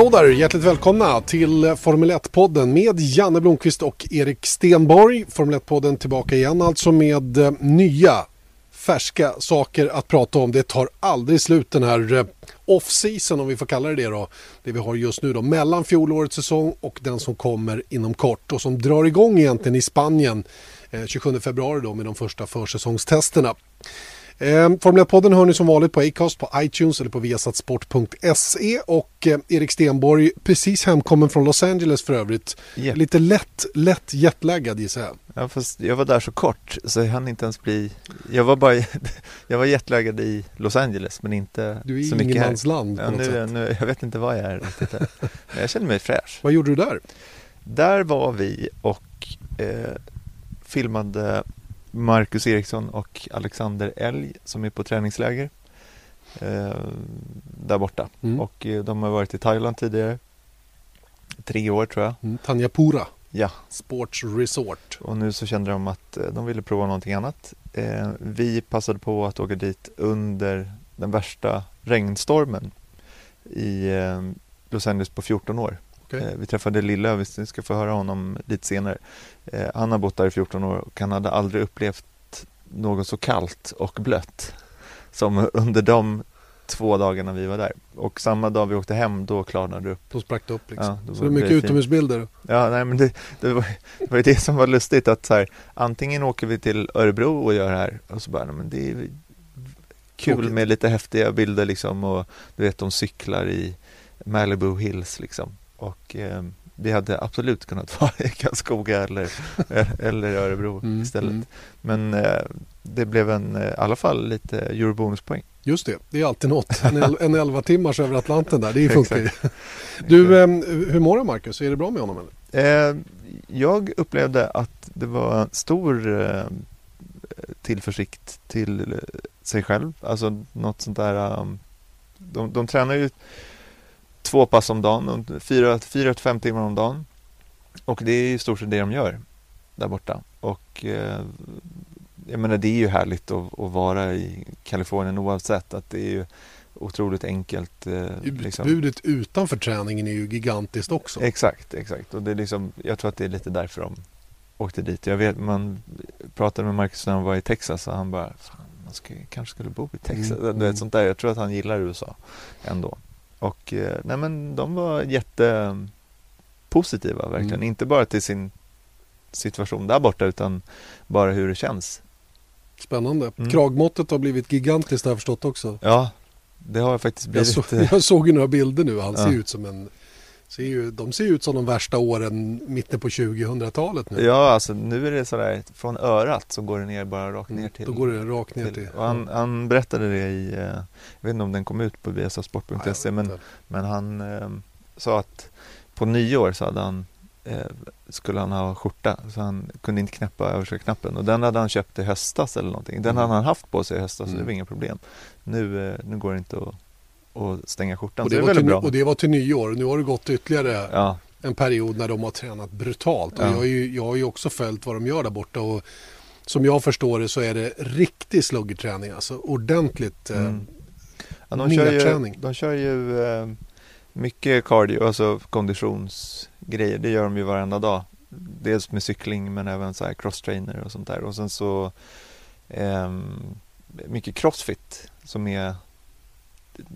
Hallå där, hjärtligt välkomna till Formel 1-podden med Janne Blomqvist och Erik Stenborg. Formel 1-podden tillbaka igen alltså med eh, nya färska saker att prata om. Det tar aldrig slut den här eh, off-season om vi får kalla det det då. Det vi har just nu då mellan fjolårets säsong och den som kommer inom kort och som drar igång egentligen i Spanien eh, 27 februari då med de första försäsongstesterna. Eh, Formel 1-podden hör ni som vanligt på Acast, på iTunes eller på viasatsport.se och eh, Erik Stenborg, precis hemkommen från Los Angeles för övrigt. Japp. Lite lätt, lätt jetlaggad gissar jag. Ja, fast jag var där så kort så jag hann inte ens bli Jag var bara Jag var jetlaggad i Los Angeles men inte Du är så i mycket här. ingenmansland på ja, något nu, sätt. nu, Jag vet inte vad jag är riktigt här. Men jag känner mig fräsch Vad gjorde du där? Där var vi och eh, filmade Marcus Eriksson och Alexander Elg som är på träningsläger eh, där borta Mm. och eh, de har varit i Thailand tidigare Tre år tror jag Mm, Tanja Pura, Ja, Sports Resort. Och nu så kände de att eh, de ville prova någonting annat. Eh, vi passade på att åka dit under den värsta regnstormen i eh, Los Angeles på 14 år. Okej. Eh, vi träffade Lilla, vi ska få höra honom lite senare. Eh, han har bott där i 14 år och han hade aldrig upplevt något så kallt och blött som under de två dagarna vi var där. Och samma dag vi åkte hem, då klarnade det upp. Då sprack det upp liksom. Ja, Så det är mycket utomhusbilder. Ja, nej men det, det, var, det var det som var lustigt att så här, antingen åker vi till Örebro och gör det här och så bara, nej, men det är kul med lite häftiga bilder liksom och du vet de cyklar i Malibu Hills liksom och eh, vi hade absolut kunnat vara i Karlskoga eller, eller Örebro Mm, istället. mm. Men eh, det blev en, eh, i alla fall lite eurobonuspoäng. Just det, det är alltid något. En, el- en 11 timmars över Atlanten där, det funkar ju. Du, eh, hur mår du Marcus? Är det bra med honom eller? Eh, jag upplevde att det var stor eh, tillförsikt till eh, sig själv. Alltså något sånt där. Um, de, de tränar ju två pass om dagen, fyra, fyra till fem timmar om dagen. Och det är i stort sett det de gör där borta. Och eh, jag menar det är ju härligt att, att vara i Kalifornien oavsett att det är ju otroligt enkelt. Eh, liksom. Utbudet utanför träningen är ju gigantiskt också. Exakt, exakt. Och det är liksom, jag tror att det är lite därför de åkte dit. Jag vet, man pratade med Marcus när han var i Texas och han bara, fan, man ska, kanske skulle bo i Texas. Mm, Du mm. vet, sånt där. Jag tror att han gillar USA ändå. Och eh, nej men de var jättepositiva verkligen. Mm. Inte bara till sin situation där borta utan bara hur det känns. Spännande. Mm. Kragmåttet har blivit gigantiskt har jag förstått också. Ja, det har faktiskt Jag, blivit... så, eh, jag såg ju några bilder nu. Han Ja. ser ut som en... Ser ju, de ser ut som de värsta åren mitten på 2000-talet nu. Ja, alltså nu är det sådär, från örat så går det ner bara rakt ner Mm, till Då går det rakt ner till... och han, han berättade det i, eh, jag vet inte om den kom ut på viasasport.se men, men han eh, sa att på nyår så hade han, eh, skulle han ha skjorta så han kunde inte knäppa överkörknappen och den hade han köpt i höstas eller någonting. Den Mm. hade han haft på sig i höstas så det Mm. var inga problem. Nu, eh, nu går det inte att, att stänga skjortan och, så det det är till, bra. och det var till nyår. Nu har det gått ytterligare Ja, en period när de har tränat brutalt. Och Ja. jag, har ju, jag har ju också följt vad de gör där borta. Och som jag förstår det så är det riktig sluggerträning. Alltså ordentligt. eh, Mm. Ja, de, kör ju, de kör ju eh, mycket cardio, alltså konditionsgrejer. Det gör de ju varenda dag. Dels med cykling men även så här cross-trainer och sånt där. Och sen så ehm, mycket crossfit som är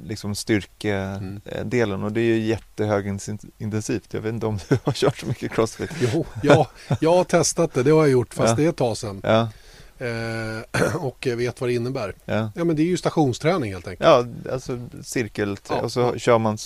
liksom styrkedelen och det är ju jättehögintensivt. Jag vet inte om du har kört så mycket crossfit. Jo, ja, jag har testat det. Det har jag gjort fast Ja. det är ett tag sedan. Ja, Eh, och vet vad det innebär. Ja. Ja men det är ju stationsträning helt enkelt. Ja, alltså cirkel Ja. och så kör man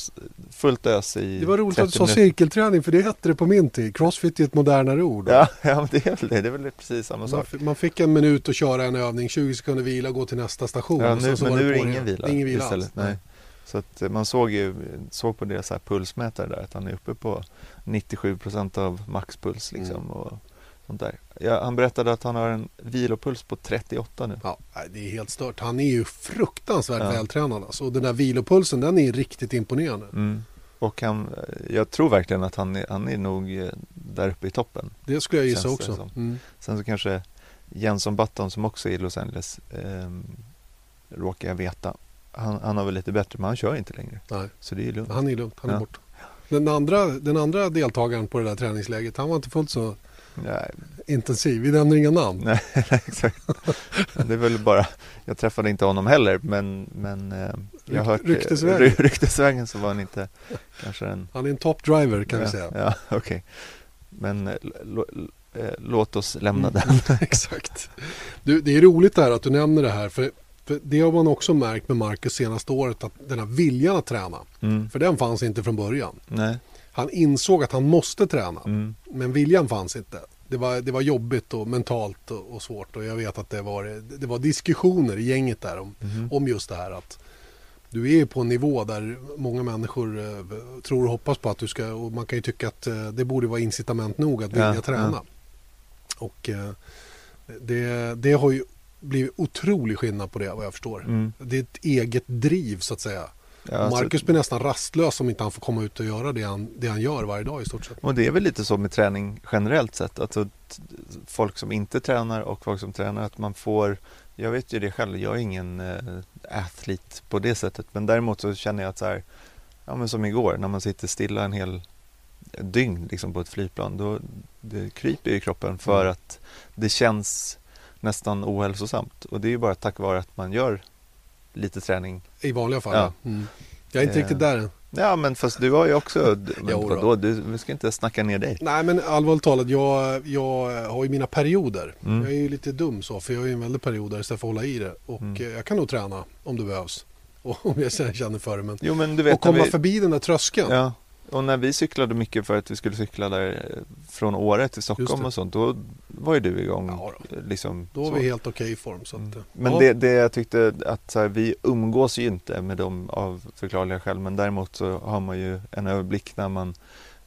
fullt ös i Det var roligt 30 att du sa cirkelträning för det hette det på min tid. Crossfit är ett modernare ord. Ja, ja det är väl det. Det är väl precis samma Man, sak. man fick en minut att köra en övning, 20 sekunder vila och gå till nästa station. Ja, nu, men nu är det ingen vila, Det är ingen vila istället. alls. Nej. Så att eh, man såg ju såg på deras här pulsmätare där att han är uppe på 97% av maxpuls liksom Mm. och sånt där. Ja, han berättade att han har en vilopuls på 38 nu. Ja, det är helt stört. Han är ju fruktansvärt Ja. vältränad. Alltså. Och den där vilopulsen, den är riktigt imponerande. Mm. Och han, eh, jag tror verkligen att han är, han är nog eh, där uppe i toppen. Det skulle jag gissa också. Mm. Sen så kanske Jenson Button som också är i Los Angeles ehm, råkar jag veta. Han, han har väl lite bättre men han kör inte längre. Nej, Så det är lugnt. han är lugnt. Han är Ja. borta. Den andra, den andra deltagaren på det där träningsläget, han var inte fullt så Nej, intensiv. Vi nämner inga namn. nej exakt. Det är väl bara, jag träffade inte honom heller men, men eh, jag har hört Ryk- ryktesvägen. ry- ryktesvägen så var han inte kanske en Han är en top driver kan vi ja, säga. Ja, okej. Men eh, eh, låt oss lämna Mm. den. Exakt. Du, det är roligt det här att du nämner det här. För, för det har man också märkt med Marcus senaste året. Att den här viljan att träna. Mm. För den fanns inte från början. Nej. Han insåg att han måste träna. Mm. Men viljan fanns inte. Det var, det var jobbigt och mentalt och, och svårt. Och jag vet att det var, det var diskussioner i gänget där om, Mhm. om just det här. att Du är ju på en nivå där många människor eh, tror och hoppas på att du ska. Och man kan ju tycka att eh, det borde vara incitament nog att vilja Ja, träna. ja. Och eh, det, det har ju blivit otrolig skillnad på det vad jag förstår. Mm. Det är ett eget driv så att säga. Ja, alltså- Marcus blir nästan rastlös om inte han får komma ut och göra det han, det han gör varje dag i stort sett. Och det är väl lite så med träning generellt sett. Alltså, folk som inte tränar och folk som tränar. Att man får, jag vet ju det själv, jag är ingen eh, atlet på det sättet. Men däremot så känner jag att så här, ja men som igår när man sitter stilla en hel dygn liksom på ett flygplan. Då det kryper ju i kroppen för Mm. att det känns nästan ohälsosamt. Och det är ju bara tack vare att man gör lite träning. I vanliga fall. Ja. Ja. Mm. Jag är inte Eh. riktigt där än. Ja men fast du har ju också, Jo då. du, vi ska inte snacka ner dig. Nej men allvarligt talat, jag, jag har ju mina perioder. Mm. Jag är ju lite dum så, för jag är ju en väldig period där istället för att hålla i det. Och Mm. eh, jag kan nog träna om det behövs. Och om jag sen känner för det. Men... Jo men du vet Och komma vi, förbi den där tröskeln. Ja, och när vi cyklade mycket för att vi skulle cykla där eh, från Åre till Stockholm och sånt, då var ju du igång. Ja eh, liksom, Då är så. vi helt okej i form. Så att, Mm. eh, Men ja. det, det jag tyckte att här, vi umgås ju inte med dem av förklarliga skäl, men däremot så har man ju en överblick när man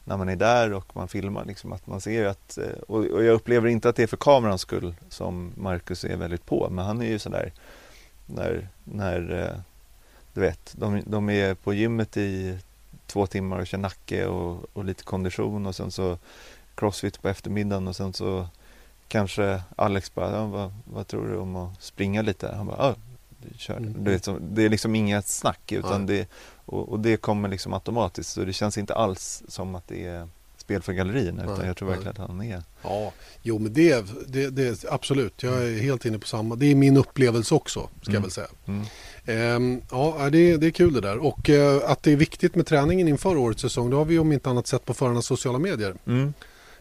när man är där och man filmar liksom att man ser att och, och jag upplever inte att det är för kamerans skull som Marcus är väldigt på men han är ju sådär när, när du vet, de, de är på gymmet i två timmar och kör nacke och, och lite kondition och sen så crossfit på eftermiddagen och sen så kanske Alex bara, ja, vad, vad tror du om att springa lite? Han bara, ja, kör. Mm. Vet, så, det är liksom inget snack utan Nej. det, och, och det kommer liksom automatiskt så det känns inte alls som att det är spel för gallerierna utan Nej, jag tror nej. verkligen att han är Ja, jo men det, det, det absolut. Jag är helt inne på samma. Det är min upplevelse också, ska jag Mm. väl säga. mm. Ehm, ja, det, det är kul det där. Och eh, att det är viktigt med träningen inför årets säsong, det har vi om inte annat sett på förarnas sociala medier. Mm.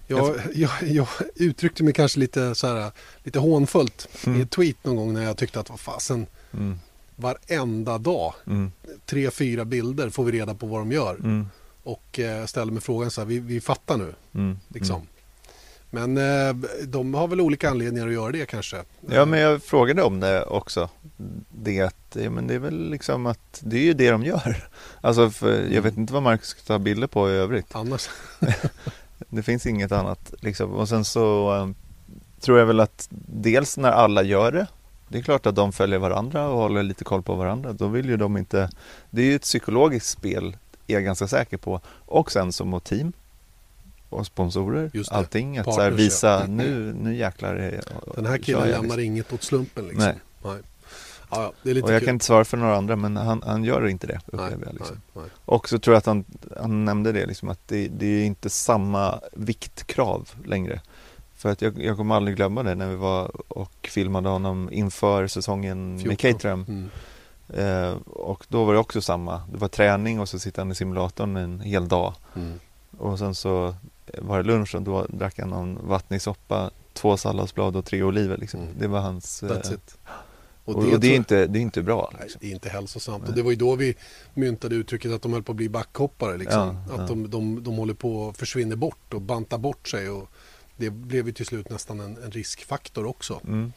Jag, jag, jag uttryckte mig kanske lite, så här, lite hånfullt i Mm. ett tweet någon gång när jag tyckte att vad fasen, Mm. varenda dag, Mm. tre, fyra bilder får vi reda på vad de gör. Mm. Och eh, ställer mig frågan så här, vi, vi fattar nu, Mm. liksom. Men eh, de har väl olika anledningar att göra det kanske. Ja men jag frågade om det också. Det att, ja, men det är väl liksom att det är ju det de gör. Alltså för Mm. jag vet inte vad Marcus ska ta bilder på i övrigt. Annars, Det finns inget annat liksom. Och sen så um, tror jag väl att dels när alla gör det. Det är klart att de följer varandra och håller lite koll på varandra. Då vill ju de inte. Det är ju ett psykologiskt spel är jag ganska säker på. Och sen som mot team. Och sponsorer. Just det. Allting. Att Partners, visa ja. nu, nu jäklar är den här killen lämnar liksom. inget åt slumpen liksom. Nej. Nej. Ja, det är lite Och jag kul. kan inte svara för några andra men han, han gör inte det nej, upplever jag liksom. nej, nej. Och så tror jag att han, han nämnde det liksom att det, det är inte samma viktkrav längre. För att jag, jag kommer aldrig glömma det när vi var och filmade honom inför säsongen med 14. Caterham. Mm. Eh, och då var det också samma. Det var träning och så sitter han i simulatorn en hel dag. Mm. Och sen så var det lunch och då drack han någon vattnig soppa två salladsblad och tre oliver. Liksom. Mm. Det var hans... eh, That's it. Och, och det, är inte, det är inte bra. Nej, Liksom. det är inte hälsosamt. Nej. Och det var ju då vi myntade uttrycket att de höll på att bli backhoppare. Liksom. Ja, att ja. De, de, de håller på att försvinna bort och bantar bort sig. Och det blev ju till slut nästan en, en riskfaktor också. Mm.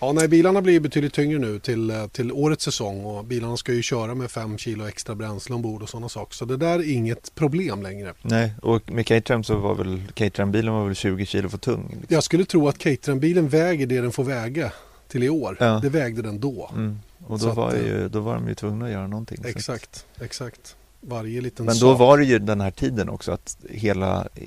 Ja, nej, bilarna blir betydligt tyngre nu till, eh, till årets säsong och bilarna ska ju köra med 5 kilo extra bränsle ombord och sådana saker. Så det där är inget problem längre. Nej, och med Caterham så var väl Caterham-bilen var väl 20 kilo för tung. Liksom. Jag skulle tro att Caterham-bilen väger det den får väga till i år. Ja. Det vägde den då. Mm. Och Så då att, var, eh, ju, då var de ju tvungna att göra någonting. så att- Exakt, exakt. Varje liten Men då sak var det ju den här tiden också att hela, eh,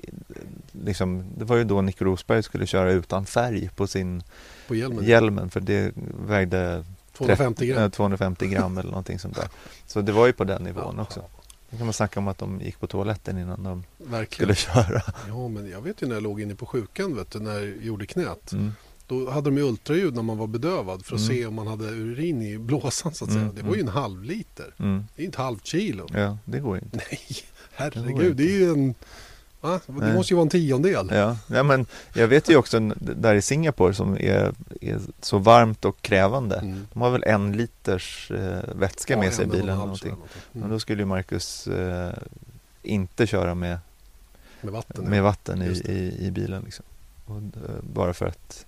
liksom, det var ju då Nico Rosberg skulle köra utan färg på sin på hjälmen. hjälmen för det vägde 250 gram. eh, 250 gram eller någonting sånt där. Så det var ju på den nivån också. Då kan man snacka om att de gick på toaletten innan de Verkligen. skulle köra. Ja, men jag vet ju när jag låg inne på sjukan, vet du, när jag gjorde knät. Mm. Då hade de ju ultraljud när man var bedövad för att Mm. se om man hade urin i blåsan så att säga. Mm, Det var ju mm. en halv liter. Mm. Det är inte halvt kilo. Ja, det går ju inte. Nej, Det herregud. var Det är ju en... Va? Det måste ju vara en tiondel. Ja. ja, men jag vet ju också där i Singapore som är, är så varmt och krävande. Mm. De har väl en liters eh, vätska Ja, med sig i bilen. någonting. någonting. Men Mm. då skulle ju Marcus eh, inte köra med, Med vatten. med ja. vatten i, i, i bilen. Liksom. Och, eh, bara för att,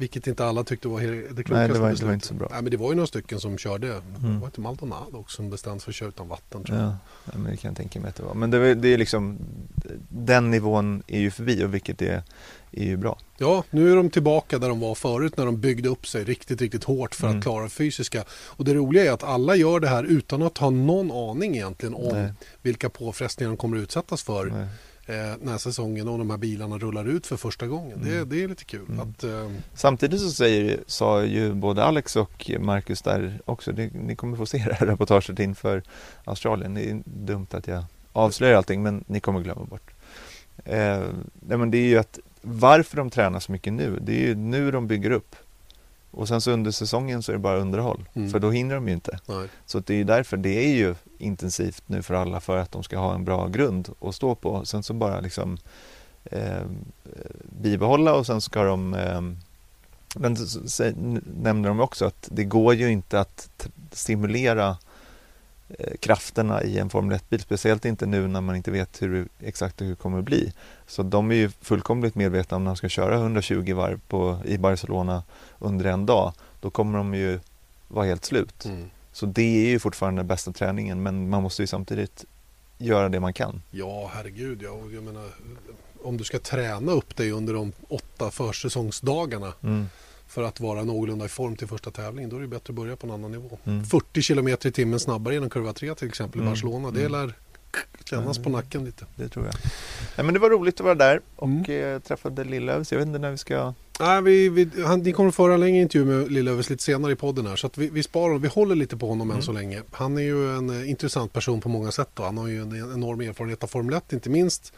Vilket inte alla tyckte var det klokaste nej det var, det var inte så bra. Nej, men det var ju några stycken som körde. Det Mm. var inte Maldonado också som bestämde sig för att köra utan vatten tror jag. Ja, ja, men det kan jag tänka mig att det var. Men det, det är liksom, den nivån är ju förbi och vilket är, är ju bra. Ja, nu är de tillbaka där de var förut när de byggde upp sig riktigt, riktigt hårt för Mm. att klara det fysiska. Och det roliga är att alla gör det här utan att ha någon aning egentligen om Nej. vilka påfrestningar de kommer att utsättas för Nej. Eh, när säsongen och de här bilarna rullar ut för första gången. Det, Mm. det är lite kul. Mm. Att, eh, Samtidigt så säger, sa ju både Alex och Marcus där också, det, ni kommer få se det här reportaget inför Australien. Det är dumt att jag avslöjar allting men ni kommer glömma bort. Eh, nej men det är ju att varför de tränar så mycket nu, det är ju nu de bygger upp. Och sen så under säsongen så är det bara underhåll, Mm. för då hinner de ju inte. nej. Så det är ju därför det är ju intensivt nu för alla för att de ska ha en bra grund att stå på. Sen så bara liksom eh, bibehålla och sen ska de eh, men så, så, n- nämner de också att det går ju inte att stimulera krafterna i en Formel 1-bil, speciellt inte nu när man inte vet hur, exakt hur det kommer att bli. Så de är ju fullkomligt medvetna om när de ska köra 120 varv på, i Barcelona under en dag, då kommer de ju vara helt slut. Mm. Så det är ju fortfarande bästa träningen men man måste ju samtidigt göra det man kan. Ja, herregud. Ja. Jag menar, om du ska träna upp dig under de åtta försäsongsdagarna för att vara någorlunda i form till första tävlingen, då är det bättre att börja på en annan nivå. Mm. 40 km i timmen snabbare genom kurva 3 till exempel i Mm. Barcelona. Det Mm. lär kännas på nacken lite. Det tror jag. Nej, men det var roligt att vara där och Mm. eh, träffade Lillövs. Jag vet inte när vi ska... Nej, vi, vi, han, ni kommer att föra en längre intervju med Lillövers lite senare i podden här. Så vi, vi sparar. Vi håller lite på honom än Mm. så länge. Han är ju en eh, intressant person på många sätt. Då. Han har ju en, en enorm erfarenhet av Formel 1, inte minst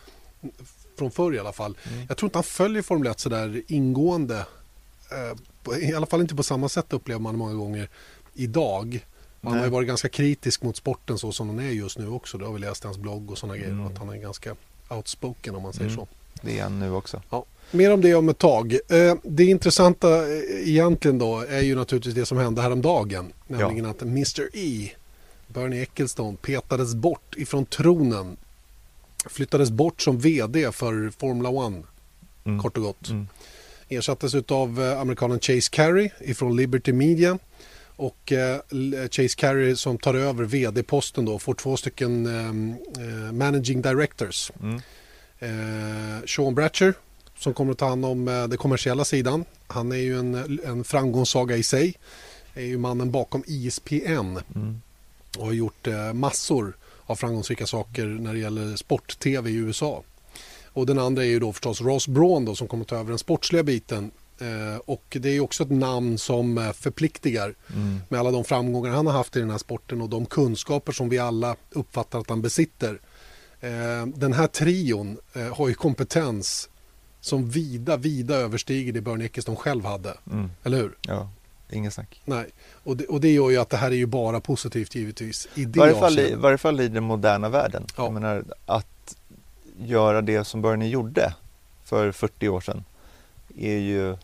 från förr i alla fall. Mm. Jag tror inte han följer Formel 1 sådär ingående. Eh, I alla fall inte på samma sätt upplever man många gånger idag. Han Nej. har ju varit ganska kritisk mot sporten så som den är just nu också. Det har vi läst i hans blogg och sådana grejer. Mm. Att han är ganska outspoken om man säger Mm. så. Det är han nu också. Mer om det om ett tag. Eh, Det intressanta eh, egentligen då är ju naturligtvis det som hände häromdagen. Nämligen att Mr E, Bernie Ecclestone, petades bort ifrån tronen. Flyttades bort som vd för Formula 1, Mm. kort och gott. Ersattes av eh, amerikanen Chase Carey ifrån Liberty Media. Och eh, L- Chase Carey som tar över vd-posten då får två stycken ehm, eh, managing directors. Mm. Eh, Sean Bratcher som kommer att ta hand om eh, den kommersiella sidan. Han är ju en, en framgångssaga i sig. Är ju mannen bakom E ESPN Mm. och har gjort eh, massor av framgångsrika saker när det gäller sport-tv i USA. Och den andra är ju då förstås Ross Braun då, som kommer ta över den sportsliga biten. Eh, och det är också ett namn som eh, förpliktigar Mm. med alla de framgångar han har haft i den här sporten och de kunskaper som vi alla uppfattar att han besitter. Eh, den här trion eh, har ju kompetens som vida, vida överstiger det Bernie Ecclestone själv hade. Mm. Eller hur? Ja, ingen snack. Nej. Och det, och det gör ju att det här är ju bara positivt givetvis. I varje, fall i, varje fall i den moderna världen. Ja. Jag menar, att göra det som Bernie gjorde för 40 år sedan. är ju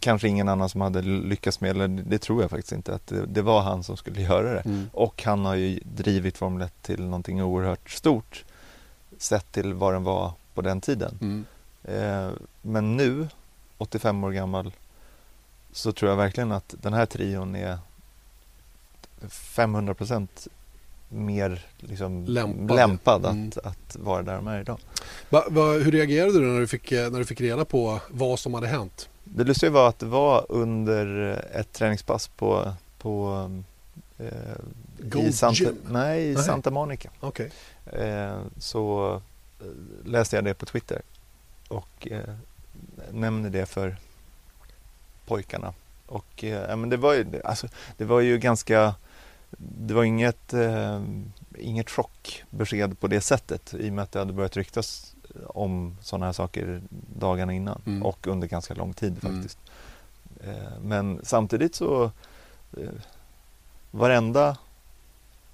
kanske ingen annan som hade lyckats med, eller det tror jag faktiskt inte, att det, det var han som skulle göra det. Mm. Och han har ju drivit Formel 1 till någonting oerhört stort sett till vad den var på den tiden. Mm. Eh, men nu, 85 år gammal, så tror jag verkligen att den här trion är 500% mer liksom Lämpad. lämpad, Mm. att, att vara där de är idag. Va, va, hur reagerade du när du, fick, eh, när du fick reda på vad som hade hänt? Det lustiga var att det var under ett träningspass på, på eh, Gold i Santa, Gym? nej, i Nej. Santa Monica. Okej. Eh, så eh, läste jag det på Twitter och eh, nämnde det för pojkarna. Och eh, men det var ju, alltså, det var ju ganska, det var inget, eh, inget chockbesked på det sättet i och med att det hade börjat ryktas om sådana här saker dagarna innan Mm. och under ganska lång tid Mm. faktiskt. Eh, men samtidigt så eh, varenda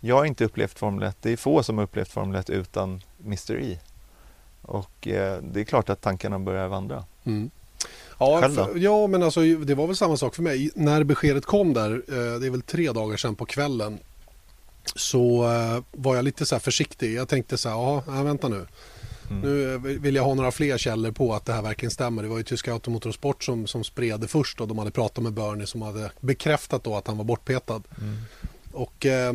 jag har inte upplevt Formel 1. Det är få som har upplevt Formel 1 utan Mr E. Och eh, det är klart att tankarna börjar vandra. Mm. Ja, för, ja, men alltså det var väl samma sak för mig. När beskedet kom där, eh, det är väl tre dagar sedan på kvällen, så eh, var jag lite så här försiktig. Jag tänkte så här, ja, vänta nu. Mm. Nu eh, vill jag ha några fler källor på att det här verkligen stämmer. Det var ju tyska Automotorsport som, som spred det först och de hade pratat med Bernie som hade bekräftat då att han var bortpetad. Mm. Och eh,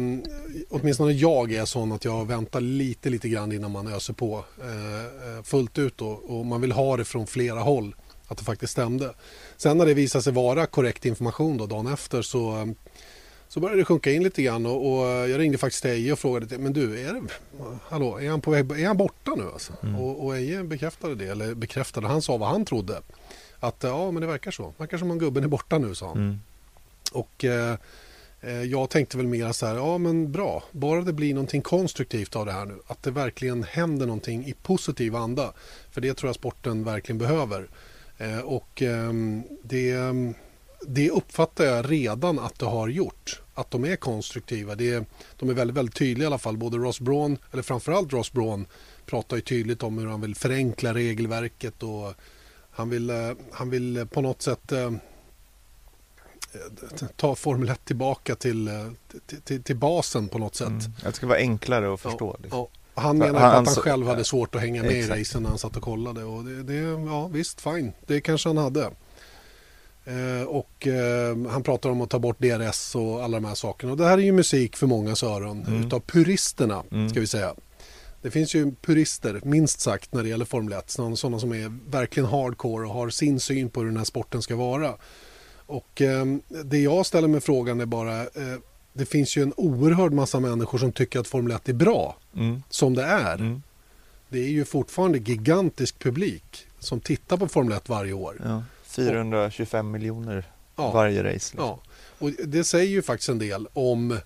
åtminstone jag är sån att jag väntar lite, lite grann innan man öser på eh, fullt ut då. Och man vill ha det från flera håll, att det faktiskt stämde. Sen när det visade sig vara korrekt information då dagen efter så, så började det sjunka in lite grann och, och jag ringde faktiskt till Eje och frågade, men du, är, det, hallå, är, han på väg, är han borta nu alltså? Mm. Och, och Eje bekräftade det, eller bekräftade, han sa vad han trodde. Att ja, men det verkar så. verkar som om gubben är borta nu, sa han. Mm. Och eh, eh, jag tänkte väl mer så här, ja men bra, bara det blir någonting konstruktivt av det här nu. Att det verkligen händer någonting i positiv anda. För det tror jag sporten verkligen behöver. Eh, och ehm, det, det uppfattar jag redan att det har gjort. Att de är konstruktiva. Det, de är väldigt, väldigt tydliga i alla fall. Både Ross Braun, eller framförallt Ross Braun, pratar ju tydligt om hur han vill förenkla regelverket och han vill, eh, han vill på något sätt eh, ta Formel 1 tillbaka till, till, till, till basen på något sätt. Mm. Att det ska vara enklare att förstå. Ja, liksom. ja. Han menar han- att han själv hade svårt att hänga med Exakt. i racen när han satt och kollade. Och det, det, ja, visst, fine. Det kanske han hade. Eh, och eh, han pratar om att ta bort DRS och alla de här sakerna. Och det här är ju musik för mångas öron. Mm. Utav puristerna, Mm. ska vi säga. Det finns ju purister, minst sagt, när det gäller Formel 1. Sådana, sådana som är verkligen hardcore och har sin syn på hur den här sporten ska vara. Och eh, det jag ställer mig frågan är bara, eh, det finns ju en oerhörd massa människor som tycker att Formel 1 är bra, Mm. som det är. Mm. Det är ju fortfarande gigantisk publik som tittar på Formel 1 varje år. Ja. 425 miljoner Ja. varje race. Liksom. Ja, och det säger ju faktiskt en del om, eh,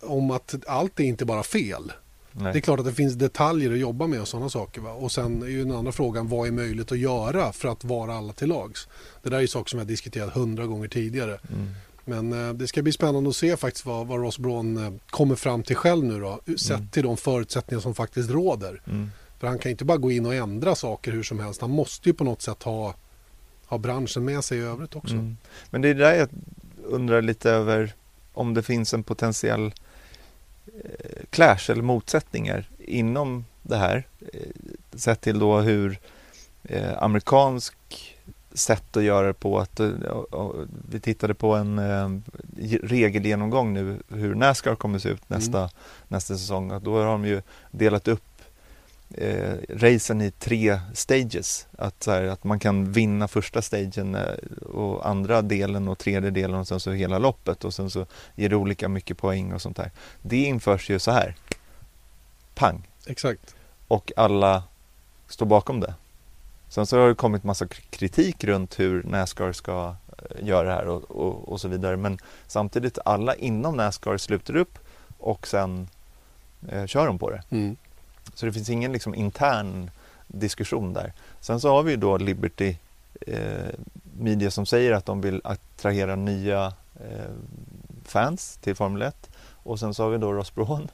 om att allt är inte bara fel. Nej. Det är klart att det finns detaljer att jobba med och sådana saker. Va? Och sen är ju den andra frågan, vad är möjligt att göra för att vara alla till lags? Det där är ju saker som jag har diskuterat hundra gånger tidigare. Mm. Men eh, det ska bli spännande att se faktiskt vad, vad Ross Braun eh, kommer fram till själv nu då. Sett Mm. till de förutsättningar som faktiskt råder. Mm. För han kan inte bara gå in och ändra saker hur som helst. Han måste ju på något sätt ha, ha branschen med sig i övrigt också. Mm. Men det är där jag undrar lite över om det finns en potentiell eh, clash eller motsättningar inom det här. Eh, sett till då hur eh, amerikansk sätt att göra det på. Att, eh, vi tittade på en eh, regelgenomgång nu hur Nascar kommer se ut nästa, Mm. nästa säsong. Och då har de ju delat upp eh, racen i tre stages. Att, så här, att man kan vinna första stagen eh, och andra delen och tredje delen och sen så hela loppet och sen så ger det olika mycket poäng och sånt där. Det införs ju så här. Pang! Exakt. Och alla står bakom det. Sen så har det kommit massa kritik runt hur Nascar ska eh, göra det här och, och, och så vidare. Men samtidigt alla inom Nascar sluter upp och sen eh, kör de på det. Mm. Så det finns ingen liksom intern diskussion där. Sen så har vi ju då Liberty eh, Media som säger att de vill attrahera nya eh, fans till Formel 1. Och sen så har vi då Ross Braun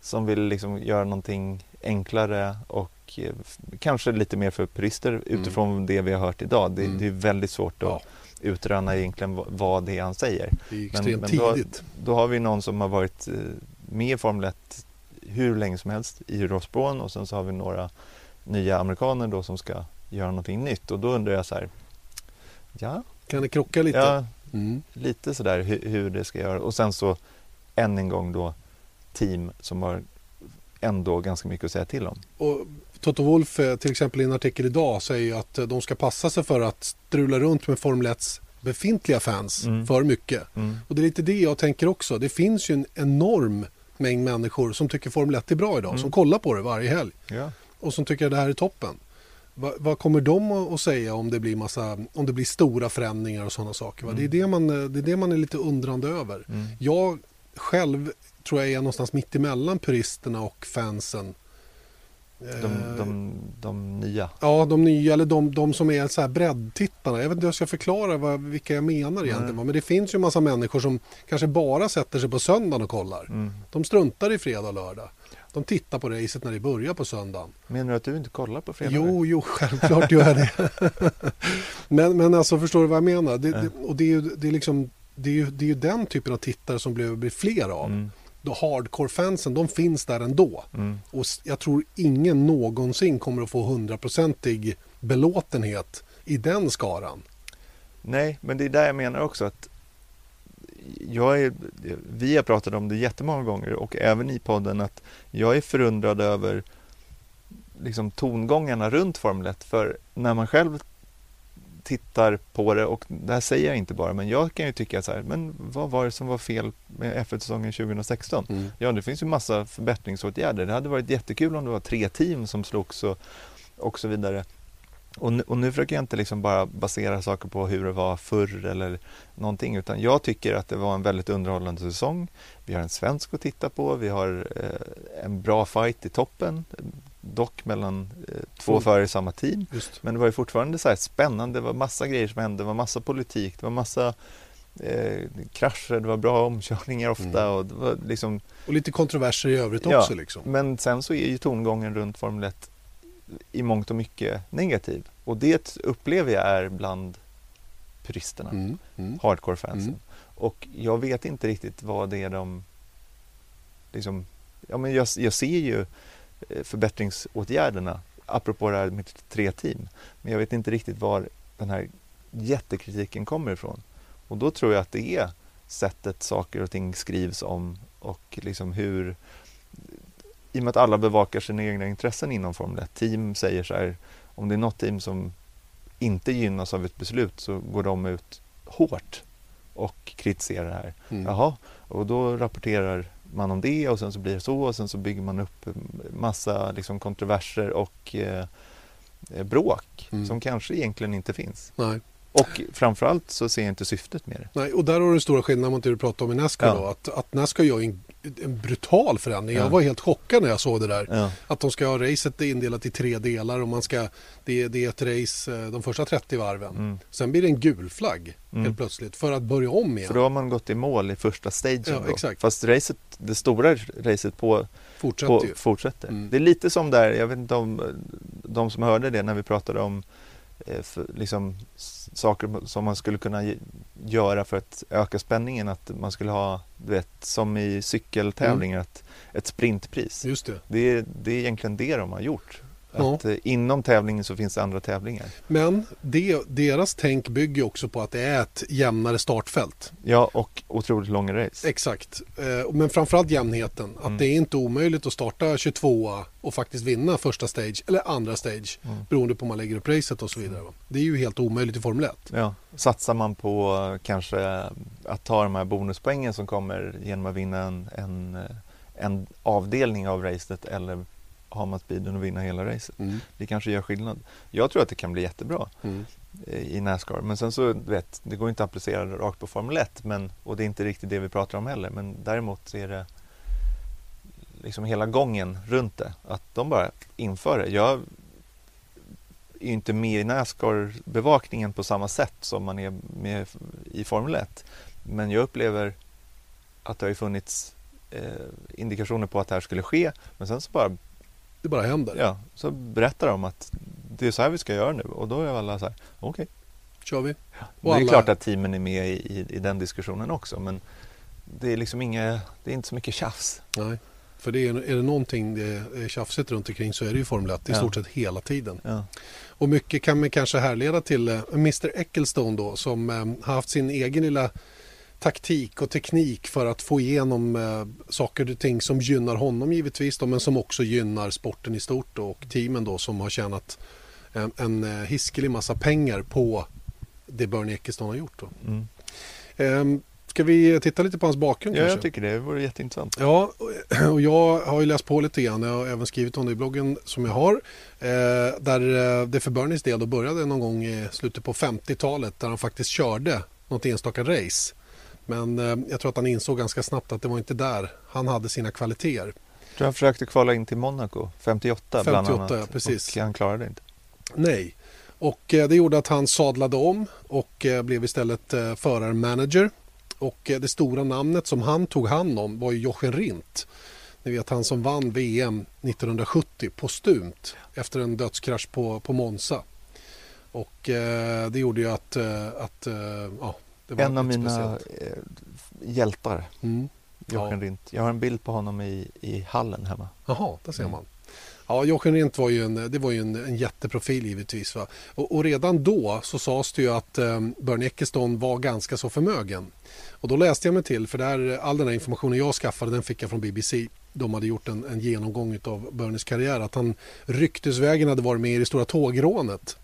som vill liksom göra någonting enklare och eh, kanske lite mer för purister utifrån det vi har hört idag. Det, Mm. det är väldigt svårt att Ja. utröna egentligen vad, det är han säger. Det är Men, extremt men då, tidigt. då har vi någon som har varit eh, med i Formel 1 hur länge som helst i Ross Brawn och sen så har vi några nya amerikaner då som ska göra någonting nytt och då undrar jag så här Ja, Kan det krocka lite? ja Mm. lite sådär hur, hur det ska göra och sen så än en gång då team som har ändå ganska mycket att säga till om. Och Toto Wolff eh, till exempel i en artikel idag säger att eh, de ska passa sig för att strula runt med Formel 1 befintliga fans Mm. för mycket. Mm. Och det är lite det jag tänker också. Det finns ju en enorm mängd människor som tycker Formel 1 är bra idag, Mm. som kollar på det varje helg Ja. och som tycker att det här är toppen. Va, vad kommer de att säga om det blir, massa, om det blir stora förändringar och sådana saker? Det, är det, man, eh, det är det man är lite undrande över. Mm. Jag själv tror jag är någonstans mitt emellan puristerna och fansen. De, Eh, de, de nya. Ja, de nya eller de, de som är så här breddtittarna. Jag vet inte hur jag ska förklara vad, vilka jag menar egentligen. Va? Men det finns ju en massa människor som kanske bara sätter sig på söndagen och kollar. Mm. De struntar i fredag och lördag. De tittar på racet när det börjar på söndagen. Menar du att du inte kollar på fredag? Jo, jo, självklart gör jag det. men, men alltså förstår du vad jag menar? Det, Ja. det, och det är, ju, det, är liksom, det, är ju, det är ju den typen av tittare som behöver bli fler av. Då hardcore-fansen, de finns där ändå. Mm. Och jag tror ingen någonsin kommer att få hundraprocentig belåtenhet i den skaran. Nej, men det är där jag menar också att jag är, vi har pratat om det jättemånga gånger och även i podden att jag är förundrad över liksom tongångarna runt Formel 1 för när man själv tittar på det och det här säger jag inte bara men jag kan ju tycka så här men vad var det som var fel med F1-säsongen 2016? Mm. Ja, det finns ju massa förbättringsåtgärder. Det hade varit jättekul om det var tre team som slogs och, och så vidare. Och nu, och nu försöker jag inte liksom bara basera saker på hur det var förr eller någonting utan jag tycker att det var en väldigt underhållande säsong. Vi har en svensk att titta på, vi har eh, en bra fight i toppen, dock mellan eh, två Mm. förare i samma team. Just. Men det var ju fortfarande så här spännande, det var massa grejer som hände, det var massa politik, det var massa eh, krascher, det var bra omkörningar ofta Mm. och det var liksom Och lite kontroverser i övrigt Ja. också. Liksom. men sen så är ju tongången runt Formel 1 i mångt och mycket negativ. Och det upplever jag är bland puristerna, Mm. Mm. hardcore-fansen. Mm. Och jag vet inte riktigt vad det är de... Liksom, ja, men jag, jag ser ju förbättringsåtgärderna, apropå det här med tre team. Men jag vet inte riktigt var den här jättekritiken kommer ifrån. Och då tror jag att det är sättet saker och ting skrivs om och liksom hur i och med att alla bevakar sina egna intressen inom Formel 1. Team säger så här, om det är något team som inte gynnas av ett beslut så går de ut hårt och kritiserar det här. Mm. Jaha, och då rapporterar man om det och sen så blir det så och sen så bygger man upp massa liksom kontroverser och eh, bråk Mm. som kanske egentligen inte finns. Nej. Och framförallt så ser jag inte syftet med det. Nej, och där har du den stora skillnaden mot det du pratade om i Nascar Ja. då. Att, att Nascar gör en, en brutal förändring. Ja. Jag var helt chockad när jag såg det där. Ja, Att de ska ha racet indelat i tre delar och man ska, det, är- det är ett race eh, de första 30 varven. mm. Sen blir det en gul flagg Mm. helt plötsligt för att börja om igen. För då har man gått i mål i första stagen. Ja, då. exakt. Fast racet, det stora racet på, Fortsätter på, fortsätter. Mm. Det är lite som där, jag vet inte om de som hörde det när vi pratade om liksom, s- saker som man skulle kunna göra för att öka spänningen. Att man skulle ha, du vet, som i cykeltävlingar, att ett sprintpris. Just det. Det är, det är egentligen det de har gjort. Ja. Att eh, inom tävlingen så finns det andra tävlingar. Men det, deras tänk bygger också på att det är ett jämnare startfält. Ja, och otroligt långa race. Exakt. Eh, Men framförallt jämnheten. Att Mm. det är inte omöjligt att starta 22 och faktiskt vinna första stage eller andra stage. Mm. Beroende på om man lägger upp racet och så vidare. Det är ju helt omöjligt i Formel 1. Ja, satsar man på eh, kanske att ta de här bonuspoängen som kommer genom att vinna en, en, en avdelning av racet eller har man speeden att vinna hela racet. Mm. Det kanske gör skillnad. Jag tror att det kan bli jättebra Mm. eh, i Nascar. Men sen så, vet, det går inte att applicera rakt på Formel 1 men, och det är inte riktigt det vi pratar om heller. Men däremot så är det liksom hela gången runt det. Att de bara inför det. Jag är ju inte med i Nascar-bevakningen på samma sätt som man är med i Formel 1. Men jag upplever att det har funnits eh, indikationer på att det här skulle ske. Men sen så bara Det bara händer. Ja, så berättar de att det är så här vi ska göra nu och då är alla så här, okej. Kör vi. Och Det är alla- klart att teamen är med i, i, i den diskussionen också men det är liksom inga, det är inte så mycket tjafs. Nej. För det är, är det någonting det är tjafsigt runt omkring så är det ju Formel 1 i Ja. stort sett hela tiden. Ja. Och mycket kan man kanske härleda till eh, Mr Ecclestone då som eh, har haft sin egen lilla taktik och teknik för att få igenom eh, saker och ting som gynnar honom givetvis då, men som också gynnar sporten i stort då, och teamen då som har tjänat en, en eh, hiskelig massa pengar på det Bernie Ecclestone har gjort. Då. Mm. Ehm, ska vi titta lite på hans bakgrund ja, kanske? jag tycker det vore jätteintressant. Ja, och jag har ju läst på lite grann. Jag har även skrivit om det i bloggen som jag har. Eh, där eh, det för Bernies del då började någon gång i slutet på 50-talet där han faktiskt körde något enstaka race. Men eh, jag tror att han insåg ganska snabbt att det var inte där han hade sina kvaliteter. Jag tror han försökte kvala in till Monaco 58, bland 58, annat. ja, precis. Och han klarade det inte. Nej. Och eh, det gjorde att han sadlade om och eh, blev istället förarmanager. Och det stora namnet som han tog hand om var ju Jochen Rindt. Ni vet han som vann VM 1970 postumt efter en dödskrasch på, på Monza. Och det gjorde ju att, att ja, En av mina speciellt. eh, Hjältar, Mm. Jochen Ja. Rindt. Jag har en bild på honom i, i hallen hemma. Jaha, där ser Mm. man. Ja, Jochen Rindt var ju en, det var ju en, en jätteprofil givetvis. Va? Och, och redan då så sades det ju att eh, Bernie Ecclestone var ganska så förmögen. Och då läste jag mig till, för där, all den här informationen jag skaffade den fick jag från BBC. De hade gjort en, en genomgång av Bernies karriär. Att han ryktesvägen hade varit med i det stora tågrånet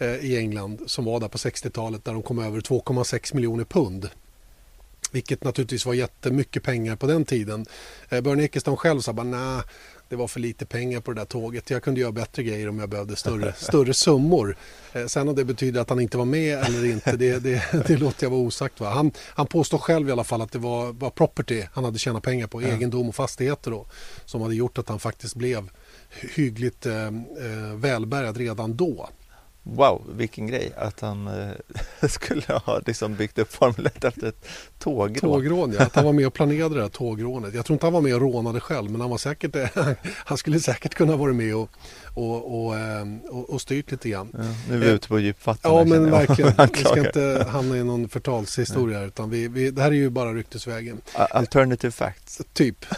i England som var där på 60-talet där de kom över 2,6 miljoner pund. Vilket naturligtvis var jättemycket pengar på den tiden. Eh, Bernie Ecclestone själv sa bara nej, det var för lite pengar på det där tåget. Jag kunde göra bättre grejer om jag behövde större, större summor. Eh, sen om det betyder att han inte var med eller inte, det, det, det låter jag vara osagt. Va? Han, han påstår själv i alla fall att det var, var property han hade tjänat pengar på, egendom och fastigheter då, som hade gjort att han faktiskt blev hyggligt eh, eh, välbärgad redan då. Wow, vilken grej att han eh, skulle ha liksom byggt upp Formel 1 efter ett tågrån. Tågrån, ja. Att han var med och planerade det här tågrånet. Jag tror inte han var med och rånade själv, men han, var säkert, han skulle säkert kunna vara med och, och, och, eh, och, och styrt lite grann. Ja, nu är vi ute på djupt vatten. Ja, men verkligen. Vi ska inte hamna i någon förtalshistoria, här, utan vi, vi, det här är ju bara ryktesvägen. Alternative facts. Typ.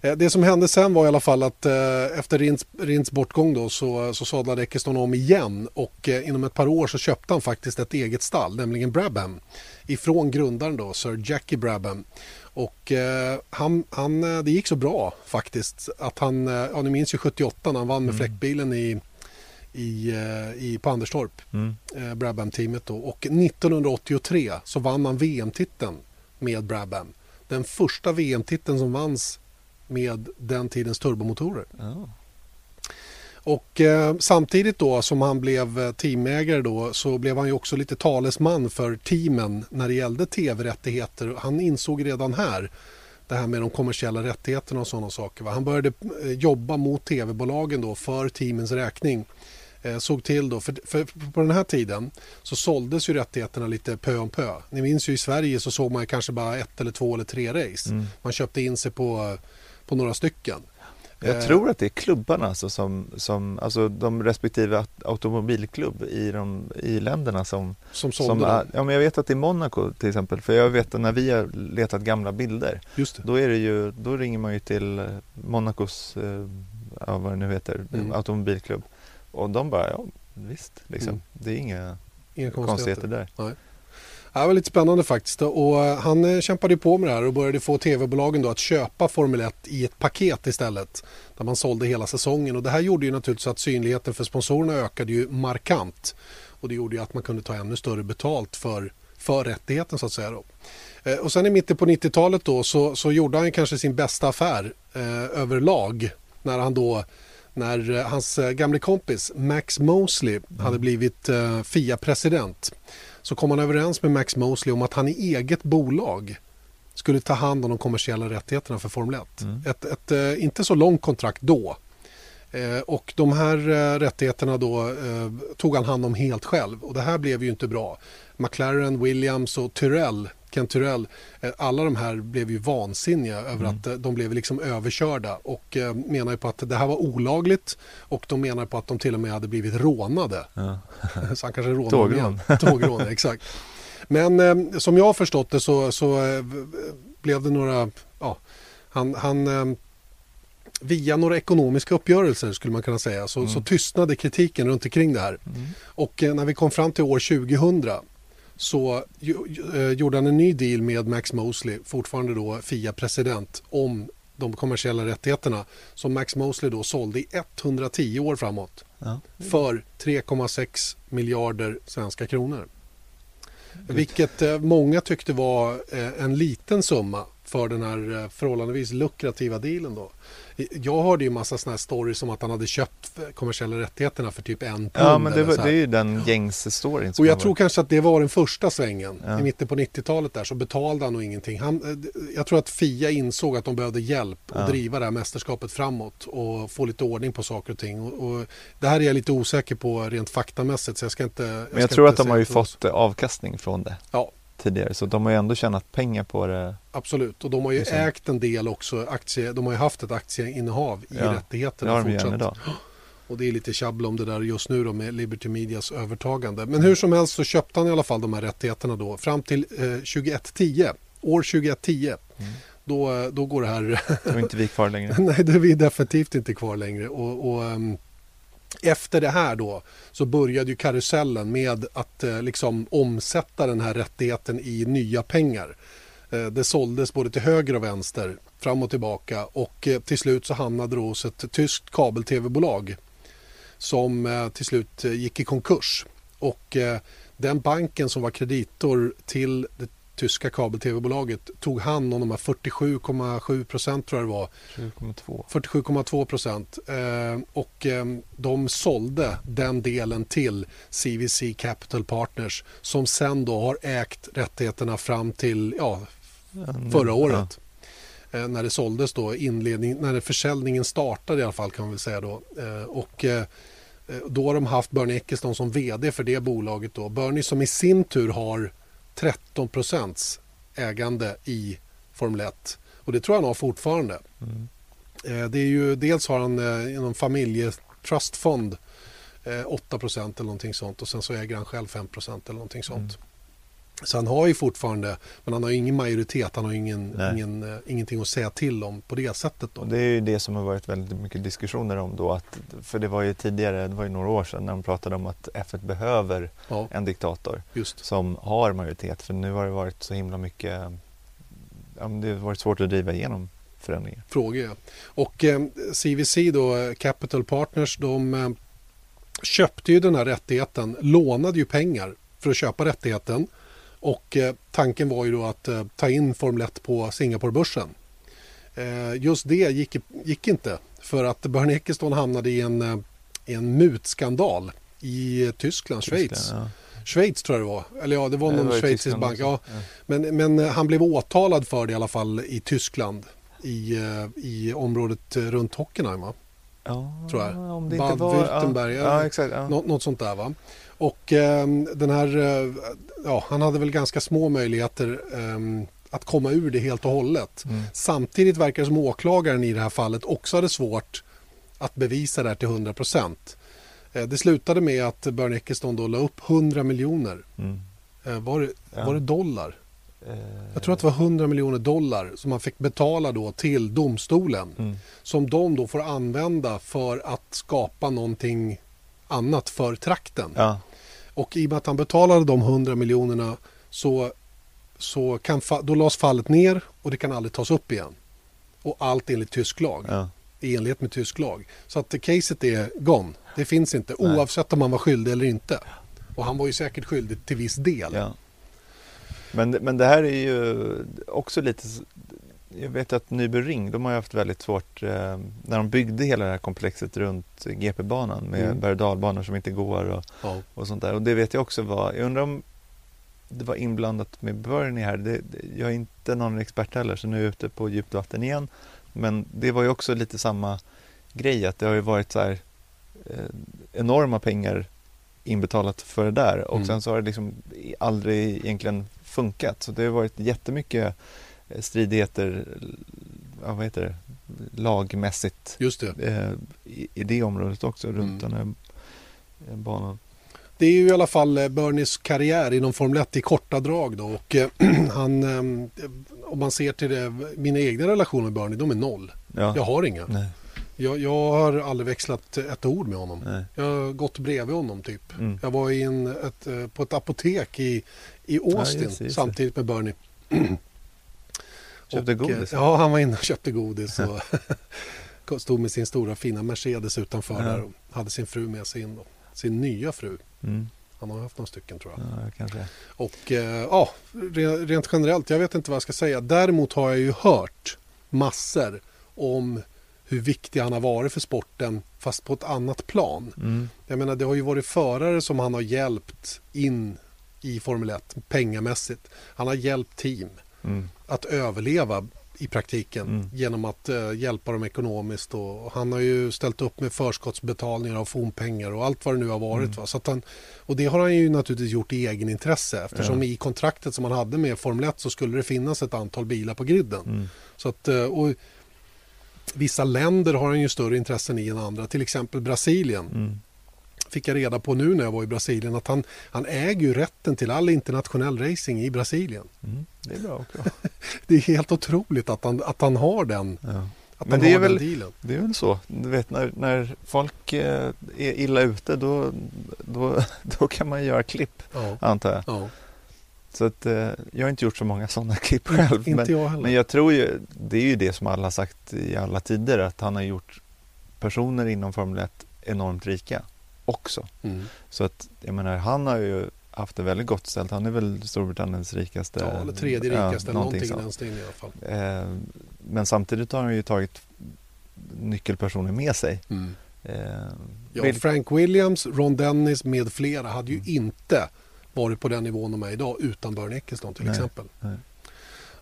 Eh, Det som hände sen var i alla fall att eh, efter Rinds, Rinds bortgång då så, så sadlade Ecclestone om igen och eh, inom ett par år så köpte han faktiskt ett eget stall, nämligen Brabham, ifrån grundaren då, Sir Jackie Brabham. Och eh, han, han, eh, det gick så bra faktiskt att han, eh, ja ni minns ju 78 när han vann med Mm. fläckbilen i, i, eh, i, på Anderstorp Mm. eh, Brabham-teamet då. Och 1983 så vann han VM-titeln med Brabham. Den första VM-titeln som vanns med den tidens turbomotorer. Ja. Och eh, samtidigt då som han blev eh, teamägare då så blev han ju också lite talesman för teamen när det gällde tv-rättigheter. Han insåg redan här det här med de kommersiella rättigheterna och sådana saker. Va? Han började eh, jobba mot tv-bolagen då för teamens räkning. Eh, såg till då, för, för på den här tiden så såldes ju rättigheterna lite pö om pö. Ni minns ju i Sverige så såg man kanske bara ett eller två eller tre race. Mm. Man köpte in sig på, på några stycken. Jag Eh, tror att det är klubbarna alltså som, som alltså de respektive aut- automobilklubb i, de, i länderna som, Som sålde som ja, men jag vet att i Monaco till exempel, för jag vet att när vi har letat gamla bilder Just det. då är det ju, då ringer man ju till eh, Monacos, eh, ja, vad det nu heter, Mm. automobilklubb och de bara, ja visst, liksom. Mm. det är inga Inga konstigheter där. Ja, det var lite spännande faktiskt. Och eh, han eh, kämpade på med det här och började få tv-bolagen då att köpa Formel 1 i ett paket istället. Där man sålde hela säsongen. Och det här gjorde ju naturligtvis att synligheten för sponsorerna ökade ju markant. Och det gjorde ju att man kunde ta ännu större betalt för, för rättigheten så att säga. Då. Eh, Och sen i mitten på 90-talet då så, så gjorde han kanske sin bästa affär eh, överlag. När han då när hans gamle kompis Max Mosley hade blivit eh, FIA-president så kom han överens med Max Mosley om att han i eget bolag skulle ta hand om de kommersiella rättigheterna för Formel 1. Mm. Ett, ett eh, inte så långt kontrakt då. Eh, och de här eh, rättigheterna då eh, tog han hand om helt själv och det här blev ju inte bra. McLaren, Williams och Tyrrell Kent Turell, eh, alla de här blev ju vansinniga över att eh, de blev liksom överkörda och eh, menar ju på att det här var olagligt och de menar på att de till och med hade blivit rånade. Ja. Så han kanske rånade Tågrån. igen. Tågrån, exakt. Men eh, som jag har förstått det så, så eh, blev det några, ja, han, han eh, via några ekonomiska uppgörelser skulle man kunna säga så, så tystnade kritiken runt omkring det här. Och eh, när vi kom fram till år 2000 så eh, gjorde han en ny deal med Max Mosley, fortfarande då FIA-president, om de kommersiella rättigheterna som Max Mosley då sålde i 110 år framåt Ja. för 3,6 miljarder svenska kronor. Vilket eh, många tyckte var eh, en liten summa för den här förhållandevis lukrativa dealen då. Jag hörde ju massa sådana här stories om att han hade köpt kommersiella rättigheterna för typ en pund. Ja, men det, var, det är ju den gängse storyn. Och jag tror varit. kanske att det var den första svängen. Ja. I mitten på 90-talet där så betalade han nog ingenting. Han, eh, jag tror att Fia insåg att de behövde hjälp att Ja. driva det här mästerskapet framåt och få lite ordning på saker och ting. Och, och det här är jag lite osäker på rent faktamässigt så jag ska inte... Men ska jag tror att de har ju att fått eh, avkastning från det Ja, tidigare. Så de har ju ändå tjänat pengar på det. absolut. Och de har ju det. ägt en del också. Aktie, de har ju haft ett aktieinnehav i Ja, Det rättigheterna har de fortsatt. idag. Och det är lite tjabbel om det där just nu då med Liberty Medias övertagande. Men hur som helst så köpte han i alla fall de här rättigheterna då fram till eh, 2010. År 2010. Mm. Då, eh, då går det här... Då är inte vi kvar längre. Nej, det är vi definitivt inte kvar längre. Och, och, ehm, efter det här då så började ju karusellen med att eh, liksom omsätta den här rättigheten i nya pengar. Eh, det såldes både till höger och vänster, fram och tillbaka och eh, till slut så hamnade det hos ett tyskt kabel-tv-bolag som eh, till slut eh, gick i konkurs. Och eh, den banken som var kreditor till det tyska kabel-tv-bolaget tog hand om de här 47,7 procent tror jag det var 7,2. 47,2 procent. Eh, och eh, de sålde den delen till CVC Capital Partners som sen då har ägt rättigheterna fram till ja, Ja, förra året. Eh, när det såldes då, inledning, när försäljningen startade i alla fall kan man väl säga då. Eh, och eh, eh, då har de haft Bernie Ecclestone som vd för det bolaget då. Bernie som i sin tur har 13 procents ägande i Formel 1. Och det tror jag han har fortfarande. Mm. Eh, Det är ju, dels har han eh, inom familjetrustfond eh, 8% eller någonting sånt och sen så äger han själv 5% eller någonting sånt. Så han har ju fortfarande, men han har ju ingen majoritet, han har ingen, ingen, eh, ingenting att säga till om på det sättet. Då. Och det är ju det som har varit väldigt mycket diskussioner om då. Att, för det var ju tidigare, det var ju några år sedan när de pratade om att F1 behöver Ja, en diktator just. som har majoritet. För nu har det varit så himla mycket, ja, det har varit svårt att driva igenom förändringar. frågor. Ja. Och eh, CVC då, eh, Capital Partners, de eh, köpte ju den här rättigheten, lånade ju pengar för att köpa rättigheten. Och eh, tanken var ju då att eh, ta in Formel 1 på Singaporebörsen. Eh, just det gick, gick inte för att Bernie Ecclestone hamnade i en, i en mutskandal i Tyskland, Schweiz. Ja. Schweiz tror jag det var. Eller ja, det var Det någon var i schweizisk bank. Ja, Ja. men, men han blev åtalad för det i alla fall i Tyskland. I, i området runt Hockenheim va? Ja, Tror jag. Om det Bad inte var... Württemberg, Ja, ja. exakt. Ja. Nå, något sånt där va. Och ehm, den här, eh, ja han hade väl ganska små möjligheter ehm, att komma ur det helt och hållet. Mm. Samtidigt verkar det som åklagaren i det här fallet också hade svårt att bevisa det här till 100 procent. Det slutade med att Bernie Ecclestone då la upp 100 miljoner. Mm. Eh, Var det, Ja. var det dollar? Eh, Jag tror att det var 100 miljoner dollar som man fick betala då till domstolen. Mm. Som de då får använda för att skapa någonting annat för trakten. Ja, Och i och med att han betalade de 100 miljonerna så, så kan, då lades fallet ner och det kan aldrig tas upp igen. Och allt enligt tysk lag. ja. I enlighet med tysk lag. Så att caset är gone. Det finns inte Nej. oavsett om han var skyldig eller inte. Och han var ju säkert skyldig till viss del. Ja. Men, men det här är ju också lite, jag vet att Nyby Ring, de har ju haft väldigt svårt eh, när de byggde hela det här komplexet runt GP-banan med Mm. berg och dalbanor som inte går och, Ja. och sånt där. Och det vet jag också var, jag undrar om det var inblandat med Bernie här. Det, det, jag är inte någon expert heller så nu är jag ute på djupt vatten igen. Men det var ju också lite samma grej att det har ju varit så här eh, enorma pengar inbetalat för det där och Mm. sen så har det liksom aldrig egentligen funkat. Så det har varit jättemycket stridigheter, ja, vad heter det, lagmässigt Just det. eh, i, i det området också runt Mm. den här eh, banan. Det är ju i alla fall eh, Bernies karriär inom Formel 1 i korta drag då och eh, han, eh, om man ser till det, mina egna relationer med Bernie, de är noll. Ja. Jag har inga. Nej, Jag, jag har aldrig växlat ett ord med honom. nej. Jag har gått bredvid honom typ. Mm. Jag var i en, ett, eh, på ett apotek i, i Austin just det, just det. samtidigt med Bernie. Köpte Och, godis. eh, Ja, han var inne och köpte godis och stod med sin stora fina Mercedes utanför där och hade sin fru med sig in. Då. Sin nya fru. Mm. Han har haft några stycken tror jag. Ja. Och eh, ja, re- rent generellt, jag vet inte vad jag ska säga. Däremot har jag ju hört massor om hur viktig han har varit för sporten fast på ett annat plan. Mm. Jag menar det har ju varit förare som han har hjälpt in i Formel 1 pengamässigt. Han har hjälpt team Mm. att överleva i praktiken Mm. genom att eh, hjälpa dem ekonomiskt. Och, och han har ju ställt upp med förskottsbetalningar av fonpengar och allt vad det nu har varit. Mm. Va? Så han, och det har han ju naturligtvis gjort i egen intresse eftersom Ja. i kontraktet som han hade med Formel 1 så skulle det finnas ett antal bilar på griden. Mm. Så att, eh, och vissa länder har han ju större intressen i än andra, till exempel Brasilien. Fick jag reda på nu när jag var i Brasilien att han, han äger ju rätten till all internationell racing i Brasilien. Mm. Det är bra också. Det är helt otroligt att han, att han har den, Ja. att Men det är väl- dealen. Det är väl så. Du vet när, när folk eh, är illa ute då, då, då kan man göra klipp Ja, antar jag. ja. Så att, eh, jag har inte gjort så många sådana klipp själv. Inte men, jag heller. men jag tror ju, det är ju det som alla har sagt i alla tider att han har gjort personer inom Formel 1 enormt rika också. mm. Så att jag menar han har ju haft det väldigt gott ställt. Han är väl Storbritanniens rikaste. ja, eller tredje ja, rikaste, eller någonting i sånt. den stilen i alla fall. Eh, men samtidigt har han ju tagit nyckelpersoner med sig. Mm. Eh, Ja, Frank Williams, Ron Dennis med flera hade ju Mm. inte varit på den nivån de är idag utan Bernie Ecclestone till Nej, exempel. nej.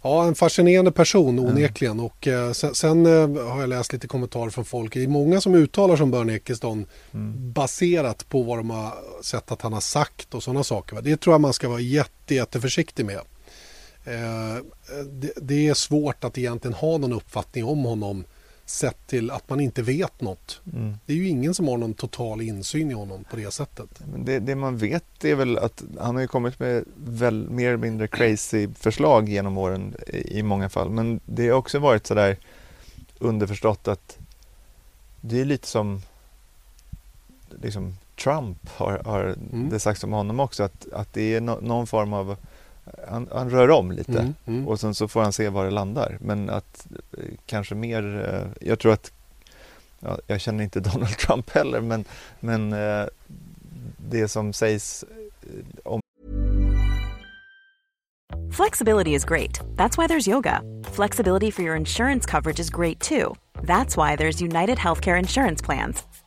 Ja, en fascinerande person Ja. onekligen. Och eh, sen, sen eh, har jag läst lite kommentarer från folk. Det är många som uttalar som Bernie Ecclestone mm, baserat på vad de har sett att han har sagt och sådana saker. Det tror jag man ska vara jätte, jätteförsiktig med. Eh, det, det är svårt att egentligen ha någon uppfattning om honom sett till att man inte vet något. mm. Det är ju ingen som har någon total insyn i honom på det sättet. Men det, det man vet är väl att han har ju kommit med väl, mer eller mindre crazy förslag genom åren i, i många fall. Men det har också varit sådär underförstått att det är lite som liksom Trump har, har Mm. det sagts om honom också att, att det är no, någon form av han, han rör om lite Mm, mm. och sen så får han se var det landar. Men att eh, kanske mer, eh, jag tror att ja, jag känner inte Donald Trump heller men, men eh, det som sägs om Flexibility is great. That's why there's yoga. Flexibility for your insurance coverage is great too. That's why there's United Healthcare Insurance Plans.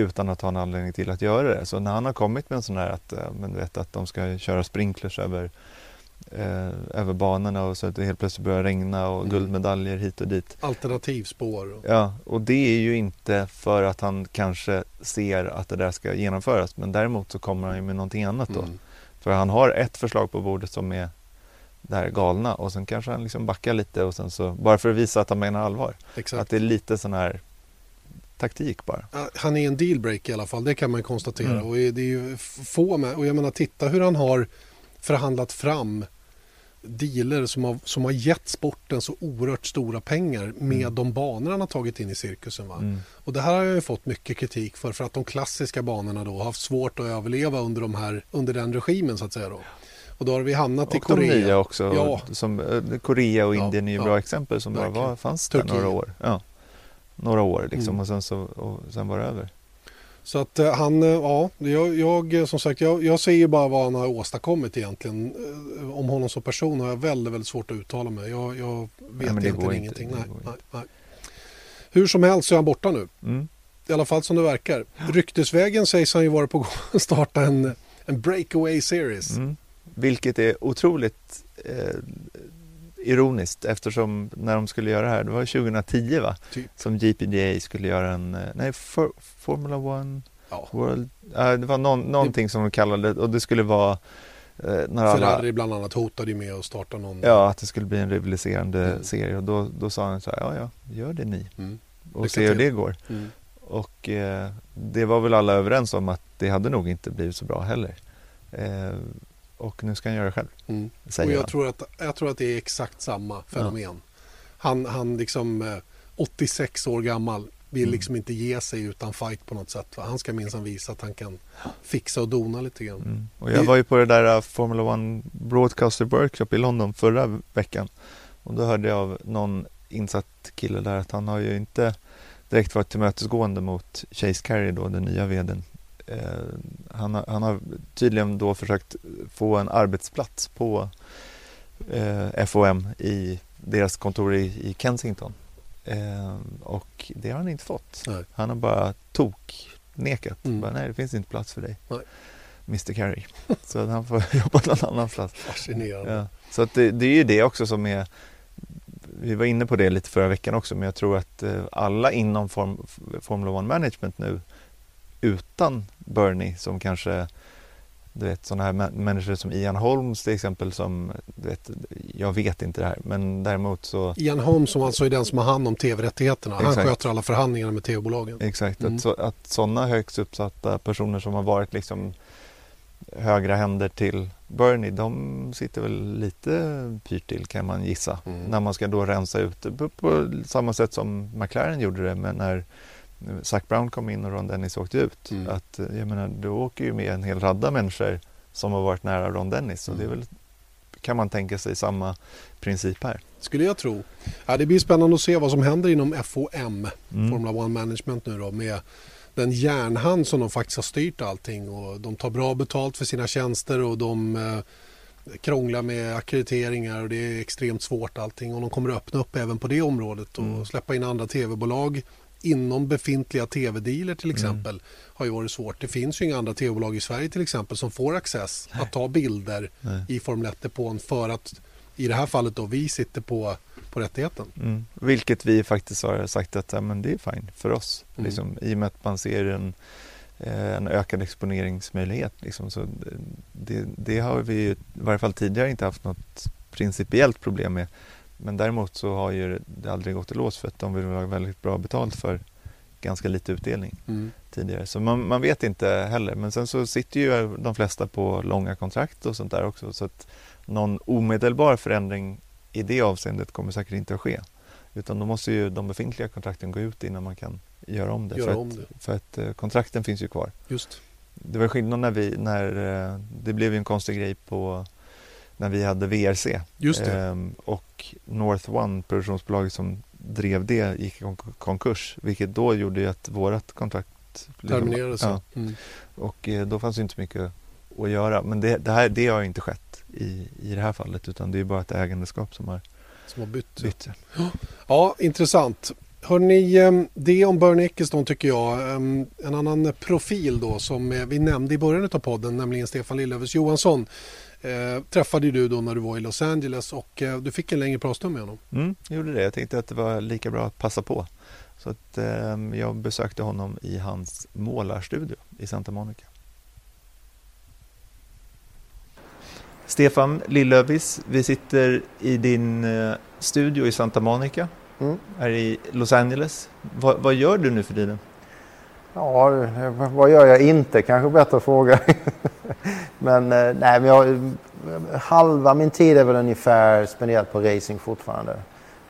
utan att ha en anledning till att göra det. Så när han har kommit med en sån här att, eh, men vet, att de ska köra sprinklers över, eh, över banorna och så att det helt plötsligt börjar regna och Mm. guldmedaljer hit och dit. Alternativspår. Och, Ja, och det är ju inte för att han kanske ser att det där ska genomföras men däremot så kommer han ju med någonting annat då. mm. För han har ett förslag på bordet som är det här galna och sen kanske han liksom backar lite och sen så bara för att visa att han menar allvar. Exakt. Att det är lite sån här taktik bara. Han är en dealbreak i alla fall, det kan man konstatera. Mm. Och det är ju få med, och jag menar titta hur han har förhandlat fram dealer som har, som har gett sporten så oerhört stora pengar med Mm. de banor han har tagit in i cirkusen. Va? Mm. Och det här har jag ju fått mycket kritik för, för att de klassiska banorna då har haft svårt att överleva under, de här, under den regimen så att säga. Då. Och då har vi hamnat i Och de Korea. nya också. Ja. Som, eh, Korea och Ja, Indien är ju ja. bra exempel som bara var, fanns där några år. Ja. Några år liksom Mm. och sen så och sen var det över. Så att eh, han, eh, ja, jag, jag eh, som sagt, jag, jag ser ju bara vad han har åstadkommit egentligen. Om honom som person har jag väldigt, väldigt svårt att uttala mig. Jag, jag vet det egentligen inte, ingenting. nej, nej, nej. Hur som helst så är han borta nu. Mm. I alla fall som det verkar. Ryktesvägen sägs han ju vara på gång att starta en, en breakaway series. Mm. Vilket är otroligt eh, ironiskt eftersom när de skulle göra det här, det var 2010 va? Typ. Som GPDA skulle göra en, eh, nej, for, Formula One Ja. World, ja, det var någon, någonting som de kallade det och det skulle vara eh, när alla, Ferrari bland annat hotade ju med att starta någon. Ja, att det skulle bli en rivaliserande Mm. serie och då, då sa han så här, ja ja, gör det ni Mm. och Lycka se hur det går. Mm. Och eh, det var väl alla överens om att det hade nog inte blivit så bra heller. Eh, och nu ska han göra det själv, Mm. Och jag tror, att, jag tror att det är exakt samma fenomen. Han, han liksom eh, 86 år gammal vill Mm. liksom inte ge sig utan fight på något sätt. Han ska minsann visa att han kan fixa och dona lite grann. Mm. Och jag var ju på det där uh, Formula One Broadcaster Workshop i London förra veckan. Och då hörde jag av någon insatt kille där att han har ju inte direkt varit tillmötesgående mot Chase Carey då, den nya vdn. Eh, han, har, han har tydligen då försökt få en arbetsplats på eh, FOM i deras kontor i, i Kensington. Eh, och det har han inte fått. Nej. Han har bara tok nekat. Mm. Bara, nej, det finns inte plats för dig. Nej. Mr Carey. Så han får jobba någon annanstans. Fascinerande. Ja. Så att det, det är ju det också som är vi var inne på det lite förra veckan också men jag tror att eh, alla inom form, Formula One Management nu utan Bernie som kanske du vet sådana här mä- människor som Ian Holmes till exempel som du vet, jag vet inte det här men däremot så Ian Holmes som alltså är den som har hand om tv-rättigheterna. Han sköter alla förhandlingar med tv-bolagen. Exakt, Mm. att, så, att sådana högst uppsatta personer som har varit liksom högra händer till Bernie, de sitter väl lite pyrt till kan man gissa. Mm. När man ska då rensa ut på, på samma sätt som McLaren gjorde det men när Zac Brown kom in och Ron Dennis åkte ut. Mm. Att, eh, jag menar, du åker ju med en hel radda människor som har varit nära Ron Dennis. Mm. det är väl, kan man tänka sig samma princip här. Skulle jag tro. Ja, det blir spännande att se vad som händer inom FOM, Mm. Formula One Management nu då med den järnhand som de faktiskt har styrt allting och de tar bra betalt för sina tjänster och de eh, krånglar med akkrediteringar och det är extremt svårt allting och de kommer att öppna upp även på det området och Mm. släppa in andra tv-bolag inom befintliga tv-dealer till exempel har ju varit svårt. Det finns ju inga andra tv-bolag i Sverige till exempel som får access att ta bilder Nej. i Formel 1-depån för att i det här fallet då vi sitter på, på rättigheten. Mm. Vilket vi faktiskt har sagt att ja, men det är fine för oss. Mm. Liksom, I och med att man ser en, eh, en ökad exponeringsmöjlighet. Liksom. Så det, det har vi ju, i varje fall tidigare inte haft något principiellt problem med. Men däremot så har ju det aldrig gått i lås för att de vill ha väldigt bra betalt för ganska lite utdelning Mm. tidigare. Så man, man vet inte heller. Men sen så sitter ju de flesta på långa kontrakt och sånt där också. Så att någon omedelbar förändring i det avseendet kommer säkert inte att ske. Utan då måste ju de befintliga kontrakten gå ut innan man kan göra om det. Göra för, om att, det. för att eh, kontrakten finns ju kvar. Just. Det var skillnad när vi, när eh, det blev ju en konstig grej på när vi hade VRC. Just det. Ehm, och North One, produktionsbolaget som drev det, gick i konk- konkurs. Vilket då gjorde att vårat kontrakt liksom- Terminerades. Ja, Ja. Mm. och eh, då fanns det inte mycket att göra. Men det, det, här, det har inte skett i, i det här fallet utan det är bara ett ägandeskap som har Som har bytt. bytt. Ja, intressant. Hörrni, eh, det om Bernie Ecclestone tycker jag. Eh, En annan profil då som eh, vi nämnde i början av podden, nämligen Stefan Lillövers Johansson. Eh, träffade du då när du var i Los Angeles och eh, du fick en längre pratstund med honom. Mm, jag gjorde det. Jag tänkte att det var lika bra att passa på. Så att, eh, jag besökte honom i hans målarstudio i Santa Monica. Stefan Lillövis, vi sitter i din eh, studio i Santa Monica, Mm. här i Los Angeles. Va, vad gör du nu för tiden? Ja, vad gör jag inte? Kanske bättre fråga. men eh, nej, men jag, halva min tid är väl ungefär spenderat på racing fortfarande.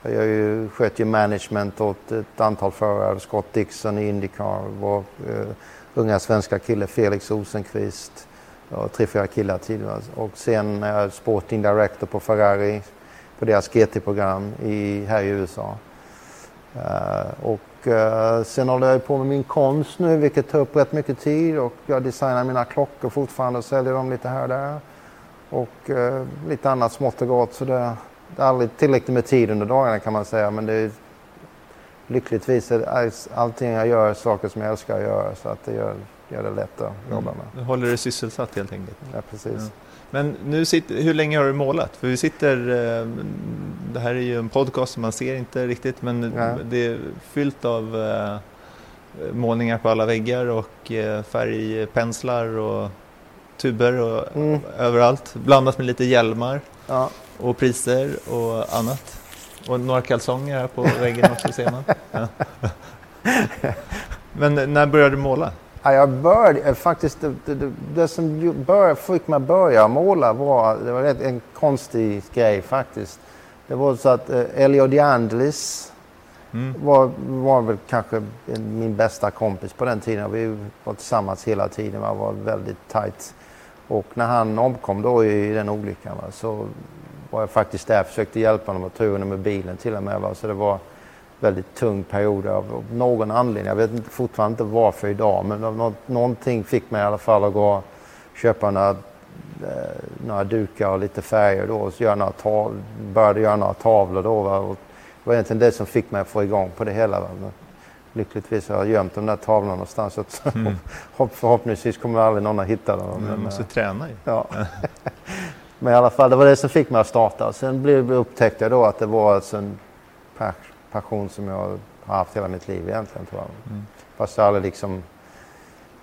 Jag gör ju, sköter ju management åt ett antal förare. Scott Dixon i Indycar, vår uh, eh, unga svenska kille Felix Rosenqvist och tre, fyra killar tidigare. Och sen är jag sporting director på Ferrari på deras GT-program i, här i USA. Uh, eh, och eh, sen håller jag på med min konst nu vilket tar upp rätt mycket tid och jag designar mina klockor fortfarande och säljer dem lite här och där. Och eh, lite annat smått och gott så det, det är aldrig tillräckligt med tid under dagarna kan man säga men det är lyckligtvis är all- allting jag gör saker som jag älskar att göra så att det gör, gör det lätt att jobba med. Du håller dig sysselsatt helt enkelt. Ja, precis. Ja. Men nu sitter, hur länge har du målat? För vi sitter, eh, det här är ju en podcast som man ser inte riktigt men Ja. det är fyllt av eh, målningar på alla väggar och eh, färgpenslar och tuber och Mm. överallt. Blandat med lite hjälmar Ja. och priser och annat. Och några kalsonger här på väggen också ser man. Ja. Men när började du måla? Ja, jag började eh, faktiskt, det, det, det, som ju- bör, fick mig börja måla var, det var rätt, en konstig grej faktiskt. Det var så att eh, Elio De Angelis Mm. var, var väl kanske min bästa kompis på den tiden. Vi var tillsammans hela tiden, va, var väldigt tight. Och när han omkom då i den olyckan va, så var jag faktiskt där och försökte hjälpa honom att ta honom med bilen till och med. Va. Så det var väldigt tung period av någon anledning. Jag vet fortfarande inte varför idag men någonting fick mig i alla fall att gå och köpa några, eh, några dukar och lite färger då och så göra några tav, började göra några tavlor då. Va. Och det var egentligen det som fick mig att få igång på det hela. Va. Men lyckligtvis har jag gömt de där tavlorna någonstans så Mm. hopp- förhoppningsvis kommer aldrig någon att hitta dem. Du Men, måste eh, träna ju. Ja. Men i alla fall, det var det som fick mig att starta. Sen blev, upptäckte jag då att det var alltså en passion som jag har haft hela mitt liv egentligen. Tror jag. Mm. Fast jag aldrig liksom,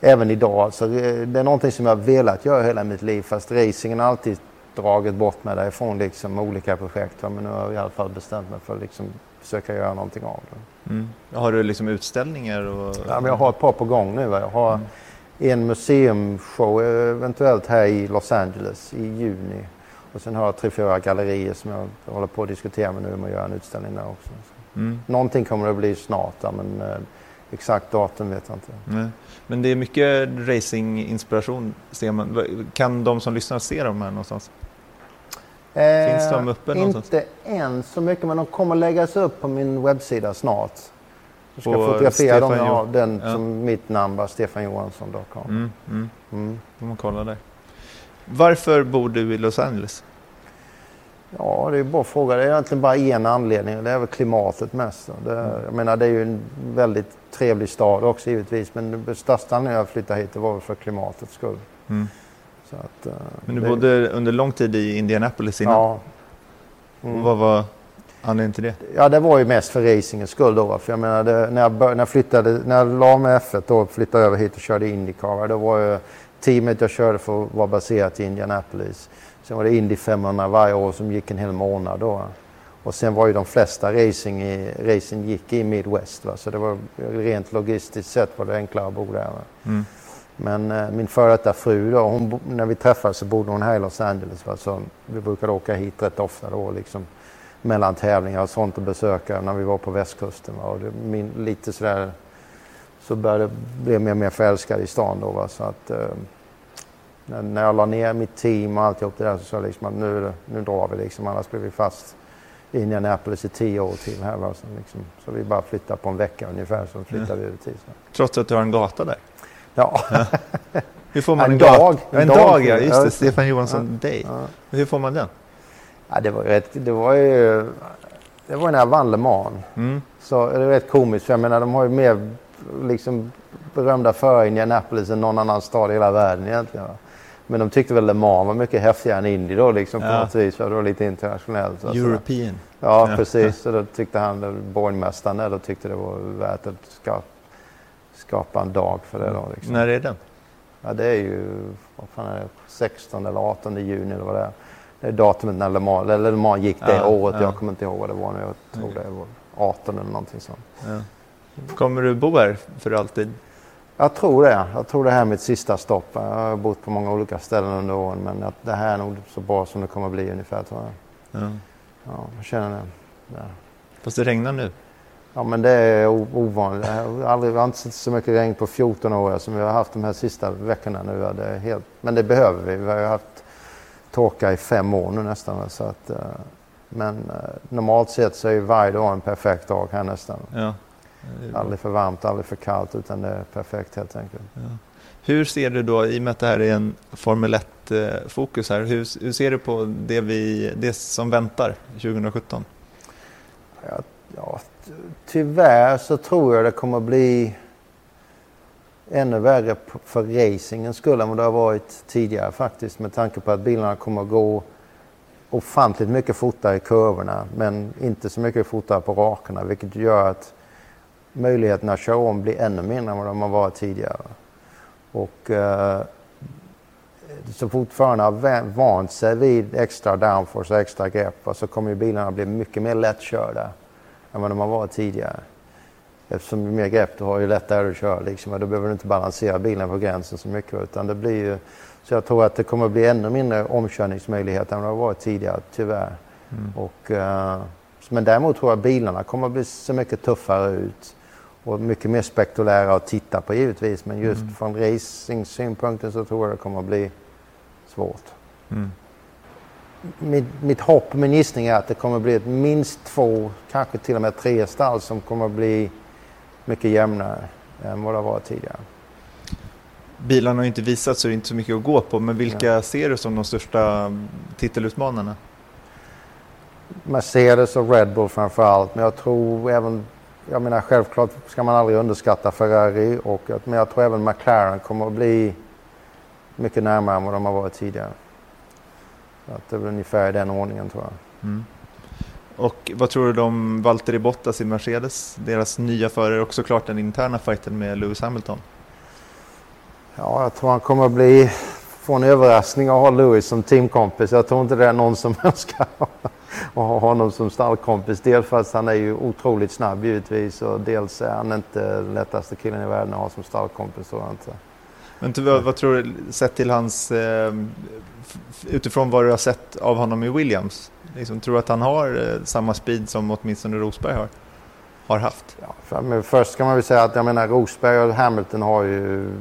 även idag, alltså, det är någonting som jag har velat göra hela mitt liv. Fast racingen har alltid dragit bort mig därifrån liksom, olika projekt. va. Men nu har jag i alla fall bestämt mig för att liksom, försöka göra någonting av det. Mm. Har du liksom utställningar? Och... Ja, men jag har ett par på gång nu. Va? Jag har Mm. en museumshow eh, eventuellt här i Los Angeles i juni. Och sen har jag tre, fyra gallerier som jag håller på att diskutera med nu om att göra en utställning där också. Mm. Någonting kommer det att bli snart men eh, exakt datum vet jag inte. Nej. Men det är mycket racinginspiration. Kan de som lyssnar se dem här någonstans? Finns de uppe någonstans? Inte än så mycket men de kommer läggas upp på min webbsida snart. Jag ska På fotografera dem, ja, den ja. som mitt namn bara stefanjohansson.com. Mm. Mm. Mm. Man kolla där. Varför bor du i Los Angeles? Ja, det är bara att fråga. Det är egentligen bara en anledning. Det är väl klimatet mest. Det, jag menar, det är ju en väldigt trevlig stad också givetvis. Men den största anledningen att flytta hit det var för klimatets skull. Mm. Att, eh, Men du det- bodde under lång tid i Indianapolis innan. Ja. Mm. Och Vad var anledningen till det? ja, det var ju mest för racingens skull då. För jag menar, det, när, jag bör, när, jag flyttade, när jag la med F1 då och flyttade över hit och körde Indycar. Då var ju teamet jag körde för var baserat i Indianapolis. Sen var det Indy 500 varje år som gick en hel månad då. Och sen var ju de flesta racing, i, racing gick i Midwest. Va? Så det var rent logistiskt sett var det enklare att bo där. Mm. Men eh, min före detta fru då, hon, när vi träffades så bodde hon här i Los Angeles. Va? Så vi brukade åka hit rätt ofta då liksom mellan tävlingar och sånt och besöka när vi var på västkusten. Va? Och det, min, lite sådär så började jag bli mer och mer förälskad i stan då. Va? Så att eh, när, jag la ner mitt team och alltihop det där så sa jag liksom att nu, är nu drar vi liksom annars blir vi fast i Indianapolis i tio år till här. Va? Så, liksom, så vi bara flyttar på en vecka ungefär så flyttar vi över tid. Så. Trots att du har en gata där. Ja. Hur får man En en, dag. Ja, En dag. dag, ja. Just Ja, det. Stefan Johansson Day. Ja. Hur får man den? Ja, det var rätt, det var ju, det var när jag vann Le Mans. Mm. Så är det rätt komiskt för jag menar de har ju mer liksom berömda för Indianapolis än någon annan stad i hela världen egentligen. Va? Men de tyckte väl Le Mans var mycket häftigare än Indy då liksom på Ja. något vis. För det var lite internationellt. Så, så. European. Ja, Ja. precis. Så då tyckte han, borgmästaren där, då tyckte det var värt att skapa, skapa en dag för det då. Liksom. När är den? Ja, det är ju vad fan är det, 16 eller 18 juni eller vad det är. Det är datumet när Le Mans, eller Le Mans gick det Ja, året. ja. Jag kommer inte ihåg vad det var nu. Jag tror det var 18 eller någonting sånt. Kommer du bo här för alltid? Jag tror det. Jag tror det här är mitt sista stopp. Jag har bott på många olika ställen under åren men att det här är nog så bra som det kommer bli ungefär tror jag. Ja. Ja, jag känner det. Ja. Fast det regnar nu. Ja men det är ovanligt. Jag har, aldrig, jag har inte sett så mycket regn på 14 år som vi har haft de här sista veckorna nu. Det är helt, men det behöver vi. Vi har ju haft torka i fem år nu nästan. Så att, eh, Men eh, normalt sett så är ju varje dag en perfekt dag här nästan. Ja. Bra. Aldrig för varmt, aldrig för kallt utan det är perfekt helt enkelt. Hur ser du då, i och med att det här är en Formel 1-fokus här, hur, hur ser du på det, vi, det som väntar 2017? Ja, ja, ty- tyvärr så tror jag det kommer bli ännu värre för racingens skull än vad det har varit tidigare faktiskt med tanke på att bilarna kommer att gå ofantligt mycket fortare i kurvorna men inte så mycket fortare på rakerna vilket gör att möjligheterna att köra om blir ännu mindre än vad de har varit tidigare. Och eh, så fort förarna har vant sig vid extra downforce och extra grepp så kommer ju bilarna bli mycket mer lättkörda än vad de har varit tidigare. Eftersom ju mer grepp du har ju lättare att köra liksom, och då behöver du inte balansera bilen på gränsen så mycket utan det blir ju så jag tror att det kommer bli ännu mindre omkörningsmöjligheter än vad det har varit tidigare tyvärr. Och, eh, men däremot tror jag att bilarna kommer att bli så mycket tuffare ut och mycket mer spektakulära att titta på givetvis men just från racing-synpunkten så tror jag det kommer att bli svårt. Mm. Mitt, mitt hopp och min gissning är att det kommer att bli ett minst två, kanske till och med tre stall som kommer att bli mycket jämnare än vad det har varit tidigare. Bilarna har ju inte visat så det är inte så mycket att gå på, men vilka ser du som de största titelutmanarna? Mercedes och Red Bull framför allt. Men jag tror även, jag menar självklart ska man aldrig underskatta Ferrari. Och, men jag tror även McLaren kommer att bli mycket närmare än vad de har varit tidigare. Så att det är väl ungefär i den ordningen tror jag. Mm. Och vad tror du om Valtteri Bottas i Mercedes, deras nya förare och såklart den interna fighten med Lewis Hamilton? Ja, jag tror han kommer att bli, få en överraskning att ha Lewis som teamkompis. Jag tror inte det är någon som önskar att ha honom som stallkompis. Dels för att han är ju otroligt snabb givetvis och dels är han inte den lättaste killen i världen att ha som stallkompis. Tror jag inte. Men ty, vad, vad tror du, sett till hans, eh, utifrån vad du har sett av honom i Williams, liksom, tror du att han har eh, samma speed som åtminstone Rosberg har, har haft? Ja, för, först ska man väl säga att jag menar Rosberg och Hamilton har ju,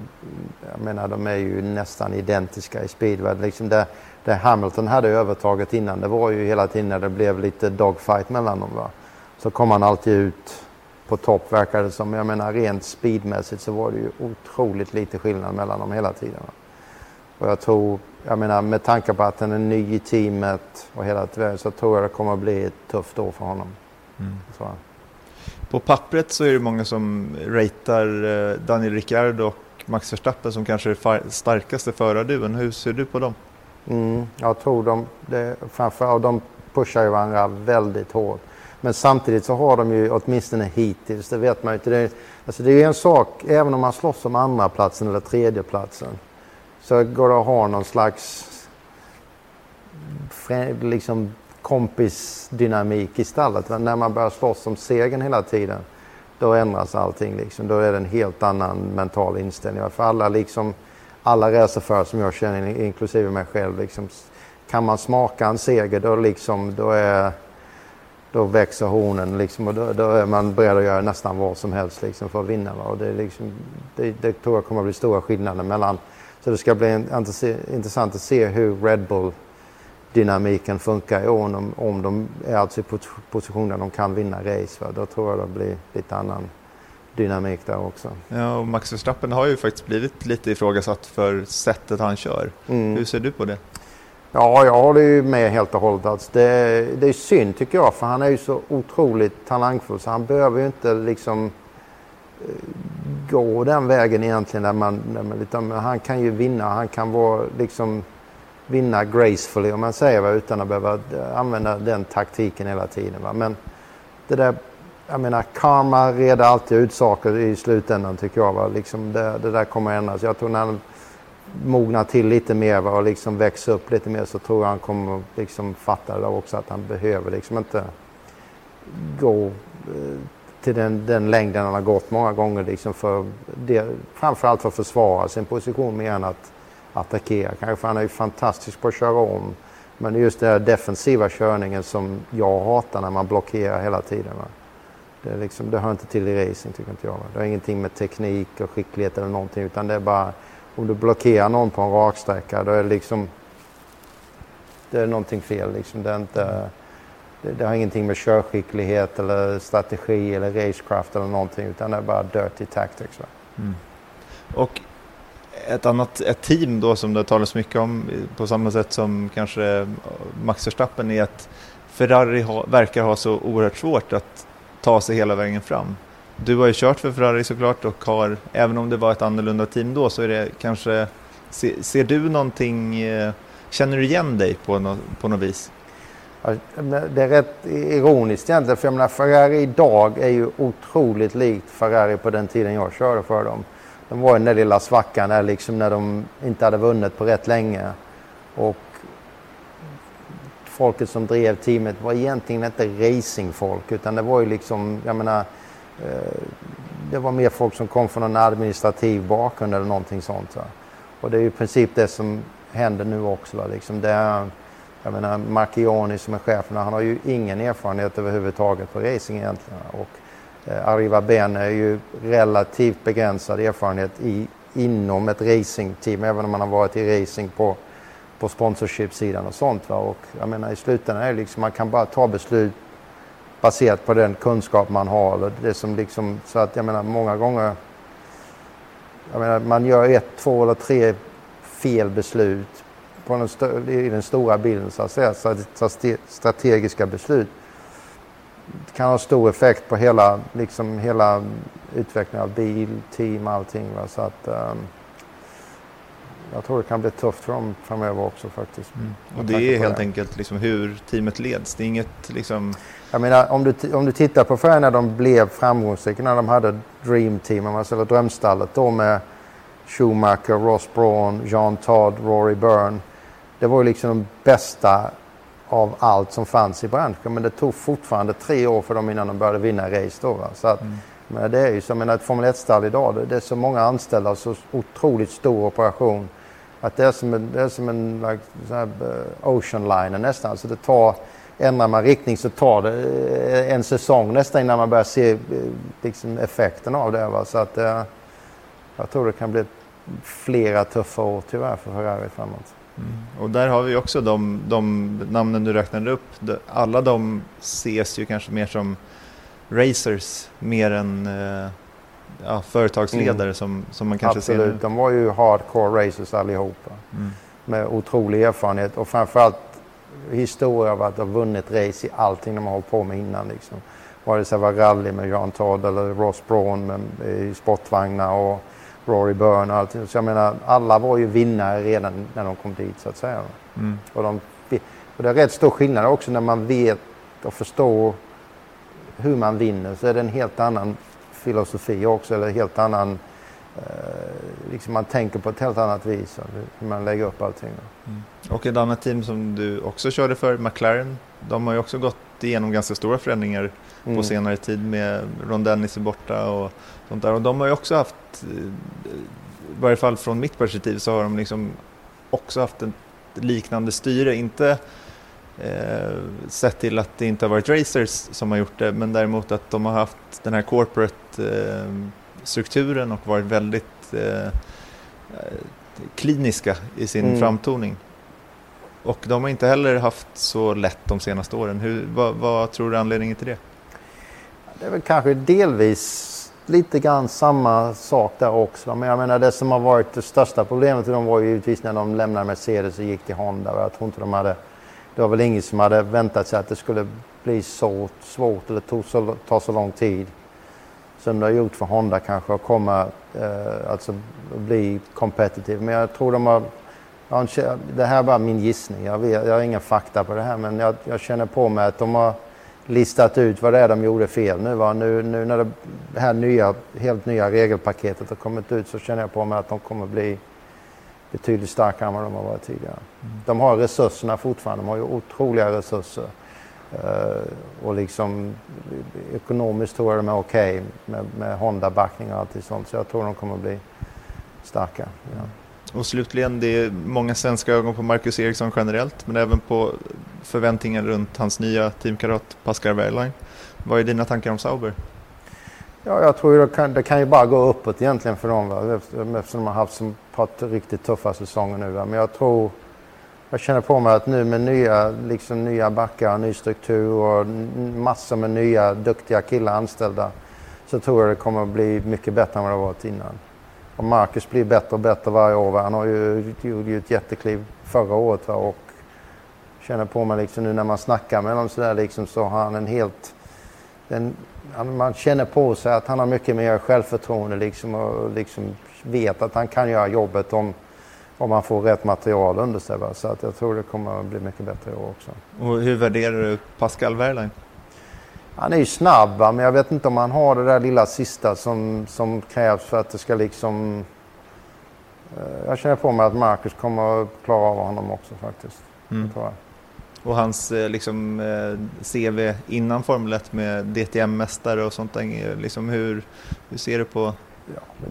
jag menar de är ju nästan identiska i speed. Liksom det, det Hamilton hade övertaget innan det var ju hela tiden när det blev lite dogfight mellan dem. Va? Så kom han alltid ut på topp verkar det som. Jag menar rent speedmässigt så var det ju otroligt lite skillnad mellan dem hela tiden. Va? Och jag tror, jag menar med tanke på att han är ny i teamet och hela tiden så tror jag det kommer att bli ett tufft år för honom. Så. På pappret så är det många som ratear eh, Daniel Ricciardo och Max Verstappen som kanske är starkaste förarduon. Hur ser du på dem? Mm, jag tror de, det, framförallt de pushar ju varandra väldigt hårt. Men samtidigt så har de ju åtminstone hittills, det vet man ju inte. Det, är- alltså det är ju en sak, även om man slåss om andra platsen eller tredje platsen så går det att ha någon slags liksom kompisdynamik i stallet. Men när man börjar slåss om segern hela tiden då ändras allting. Liksom. Då är det en helt annan mental inställning. För alla, liksom, alla racerförare som jag känner, inklusive mig själv, liksom, kan man smaka en seger då, liksom, då, är, då växer hornen liksom, och då, då är man beredd att göra nästan vad som helst liksom, för att vinna. Va? Och det, liksom, det, det tror jag kommer att bli stora skillnader mellan. Så det ska bli intressant att se hur Red Bull dynamiken funkar i år. Om, om de är alltså i positioner position där de kan vinna race. Va? Då tror jag det blir lite annan dynamik där också. Ja, och Max Verstappen har ju faktiskt blivit lite ifrågasatt för sättet han kör. Mm. Hur ser du på det? Ja, jag håller ju med helt och hållet. Alltså det, det är synd tycker jag, för han är ju så otroligt talangfull så han behöver ju inte liksom eh, gå den vägen egentligen. Där man, där man, utan han kan ju vinna, han kan vara liksom vinna gracefully om man säger va, utan att behöva eh, använda den taktiken hela tiden. Va. Men det där, jag menar karma reder alltid ut saker i slutändan tycker jag. Va. Liksom det, det där kommer att ändras. Jag tror när han mognar till lite mer va, och liksom växer upp lite mer så tror jag han kommer liksom fatta det där också att han behöver liksom inte gå eh, till den, den längden han har gått många gånger liksom för det, framförallt för att försvara sin position mer än att attackera. Kanske för han är ju fantastisk på att köra om. Men just den här defensiva körningen som jag hatar när man blockerar hela tiden. Va? Det, är liksom, det hör inte till i racing tycker inte jag. Det har ingenting med teknik och skicklighet eller någonting utan det är bara om du blockerar någon på en raksträcka då är det liksom det är någonting fel. Liksom. Det, är inte, det, det har ingenting med körskicklighet eller strategi eller racecraft eller någonting utan det är bara dirty tactics. Va? Mm. Och ett annat ett team då som det talas mycket om på samma sätt som kanske Max Verstappen är att Ferrari ha, verkar ha så oerhört svårt att ta sig hela vägen fram. Du har ju kört för Ferrari såklart och har, även om det var ett annorlunda team då, så är det kanske, se, ser du någonting, eh, känner du igen dig på, no, på något vis? Det är rätt ironiskt egentligen för jag menar Ferrari idag är ju otroligt likt Ferrari på den tiden jag körde för dem. De var i den där lilla svackan där liksom när de inte hade vunnit på rätt länge. Och folket som drev teamet var egentligen inte racingfolk utan det var ju liksom, jag menar, eh, det var mer folk som kom från en administrativ bakgrund eller någonting sånt. Va? Och det är ju i princip det som händer nu också. Va? Liksom det är, jag menar, Marchioni som är chefen, han har ju ingen erfarenhet överhuvudtaget på racing egentligen. Och eh, Arriva Ben är ju relativt begränsad erfarenhet i, inom ett racingteam, även om man har varit i racing på, på sponsorship-sidan och sånt. Va? Och jag menar i slutändan är det liksom, man kan bara ta beslut baserat på den kunskap man har. Eller det som liksom, så att jag menar många gånger, jag menar man gör ett, två eller tre fel beslut på den i den stora bilden så att säga, så att strategiska beslut Det kan ha stor effekt på hela, liksom hela utvecklingen av bil, team, allting. Va? Så att, um, jag tror det kan bli tufft för dem framöver också faktiskt. Och Med det är helt det. enkelt liksom hur teamet leds. Det är inget liksom, Jag menar, om du, om du tittar på Ferrari när de blev framgångsrika, när de hade Dream Team, man säger drömstallet då med Schumacher, Ross Brawn, Jean Todd, Rory Byrne. Det var ju liksom de bästa av allt som fanns i branschen. Men det tog fortfarande tre år för dem innan de började vinna race då. Va? Så att, men det är ju som ett Formel 1-stall idag. Det, det är så många anställda och så otroligt stor operation. Att det är som en, det är som en like, här, eh, ocean liner nästan. Så det tar, ändrar man riktning så tar det eh, en säsong nästan innan man börjar se eh, liksom, effekten av det. Va? Så att, eh, jag tror det kan bli flera tuffa år tyvärr för Ferrari framåt. Mm. Och där har vi också de, de namnen du räknade upp. De- Alla de ses ju kanske mer som racers mer än eh, ja, företagsledare som, som man kanske ser Absolut, nu. de var ju hardcore racers allihopa. Mm. Med otrolig erfarenhet och framförallt historia av att ha vunnit race i allting de har hållit på med innan. Liksom. Vare sig det var rally med Jean Todd eller Ross Brawn med, i sportvagnar och Rory Byrne och allting. Så jag menar, alla var ju vinnare redan när de kom dit så att säga. Mm. Och, de, och det är rätt stor skillnad också när man vet och förstår hur man vinner så är det en helt annan filosofi också eller helt annan eh, liksom man tänker på ett helt annat vis hur- man lägger upp allting. Och ett annat team som du också körde för, McLaren, de har ju också gått igenom ganska stora förändringar Mm. på senare tid med Ron Dennis är borta och sånt där. Och de har ju också haft, i varje fall från mitt perspektiv, så har de liksom också haft ett liknande styre. Inte eh, sett till att det inte har varit racers som har gjort det, men däremot att de har haft den här corporate eh, strukturen och varit väldigt eh, eh, kliniska i sin Mm. framtoning. Och de har inte heller haft så lätt de senaste åren. Hur, vad, vad tror du är anledningen till det? Det är väl kanske delvis lite grann samma sak där också. Men jag menar det som har varit det största problemet för dem var ju givetvis när de lämnade Mercedes och gick till Honda. Jag tror inte de hade, det var väl ingen som hade väntat sig att det skulle bli så svårt eller tog så, ta så lång tid som det har gjort för Honda kanske att komma, eh, alltså bli competitive. Men jag tror de har, jag har det här är bara min gissning, jag, vet, jag har inga fakta på det här men jag, jag känner på mig att de har listat ut vad det är de gjorde fel nu. Va? Nu, nu när det, det här nya, helt nya regelpaketet har kommit ut så känner jag på mig att de kommer bli betydligt starkare än vad de har varit tidigare. De har resurserna fortfarande, de har ju otroliga resurser. Eh, och liksom ekonomiskt tror jag de är okej med, med Honda-backning och allt sånt. Så jag tror de kommer bli starka. Ja. Och slutligen, det är många svenska ögon på Marcus Eriksson generellt, men även på förväntningar runt hans nya teamkamrat Pascal Wehrlein. Vad är dina tankar om Sauber? Ja, jag tror ju det kan, det kan ju bara gå uppåt egentligen för dem. Va? Eftersom de har haft så ett par riktigt tuffa säsonger nu. Va? Men jag tror, jag känner på mig att nu med nya, liksom nya backar, ny struktur och massor med nya duktiga killar anställda så tror jag det kommer att bli mycket bättre än vad det varit innan. Och Marcus blir bättre och bättre varje år. va. Han har ju gjorde ju ett jättekliv förra året va? och känner på mig liksom nu när man snackar med honom så där liksom så har han en helt... en, man känner på sig att han har mycket mer självförtroende liksom och liksom vet att han kan göra jobbet om, om man får rätt material under sig. Va? Så att jag tror det kommer att bli mycket bättre i år också. Och hur värderar du Pascal Wehrlein? Han är ju snabb va? men jag vet inte om han har det där lilla sista som, som krävs för att det ska liksom... Eh, Jag känner på mig att Marcus kommer att klara av honom också faktiskt. Mm. Tror jag. Och hans eh, liksom, eh, CV innan Formel 1 med DTM-mästare och sånt. där, Liksom hur, hur ser du på...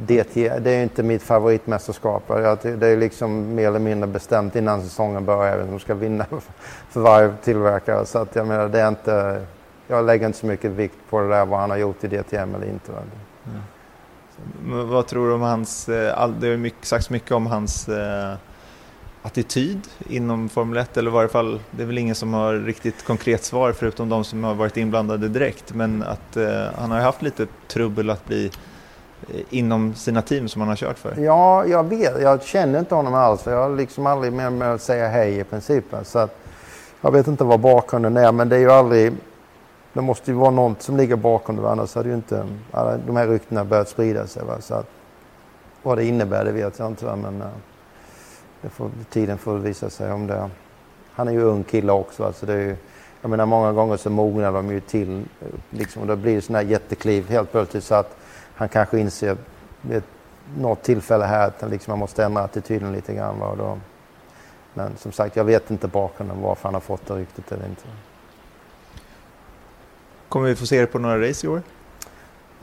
DT, det är inte mitt favoritmästerskap. Det är liksom mer eller mindre bestämt innan säsongen börjar vem som ska vinna för varje tillverkare. Så att jag menar, det är inte... Jag lägger inte så mycket vikt på det där vad han har gjort i DTM eller inte. Men Vad tror du om hans... eh, Det har ju mycket, sagts mycket om hans eh, attityd inom Formel 1. Eller i varje fall, det är väl ingen som har riktigt konkret svar förutom de som har varit inblandade direkt. Men att eh, han har haft lite trubbel att bli eh, inom sina team som han har kört för. Ja, jag vet. Jag känner inte honom alls. för Jag har liksom aldrig med mig att säga hej i princip. Så att, jag vet inte vad bakgrunden är, men det är ju aldrig... Det måste ju vara något som ligger bakom det, va, annars hade ju inte alla de här ryktena börjat sprida sig. Va? Så att, vad det innebär, det vet jag inte. Va? Men eh får, tiden får visa sig om det... Han är ju ung kille också. Alltså det är ju, jag menar, många gånger så mognar de ju till. Liksom, och då blir det sådana här jättekliv helt plötsligt så att han kanske inser vid något tillfälle här att liksom, man måste ändra attityden lite grann. Va? Och då, men som sagt, jag vet inte bakgrunden varför han har fått det ryktet eller inte. Kommer vi få se det på några race i år?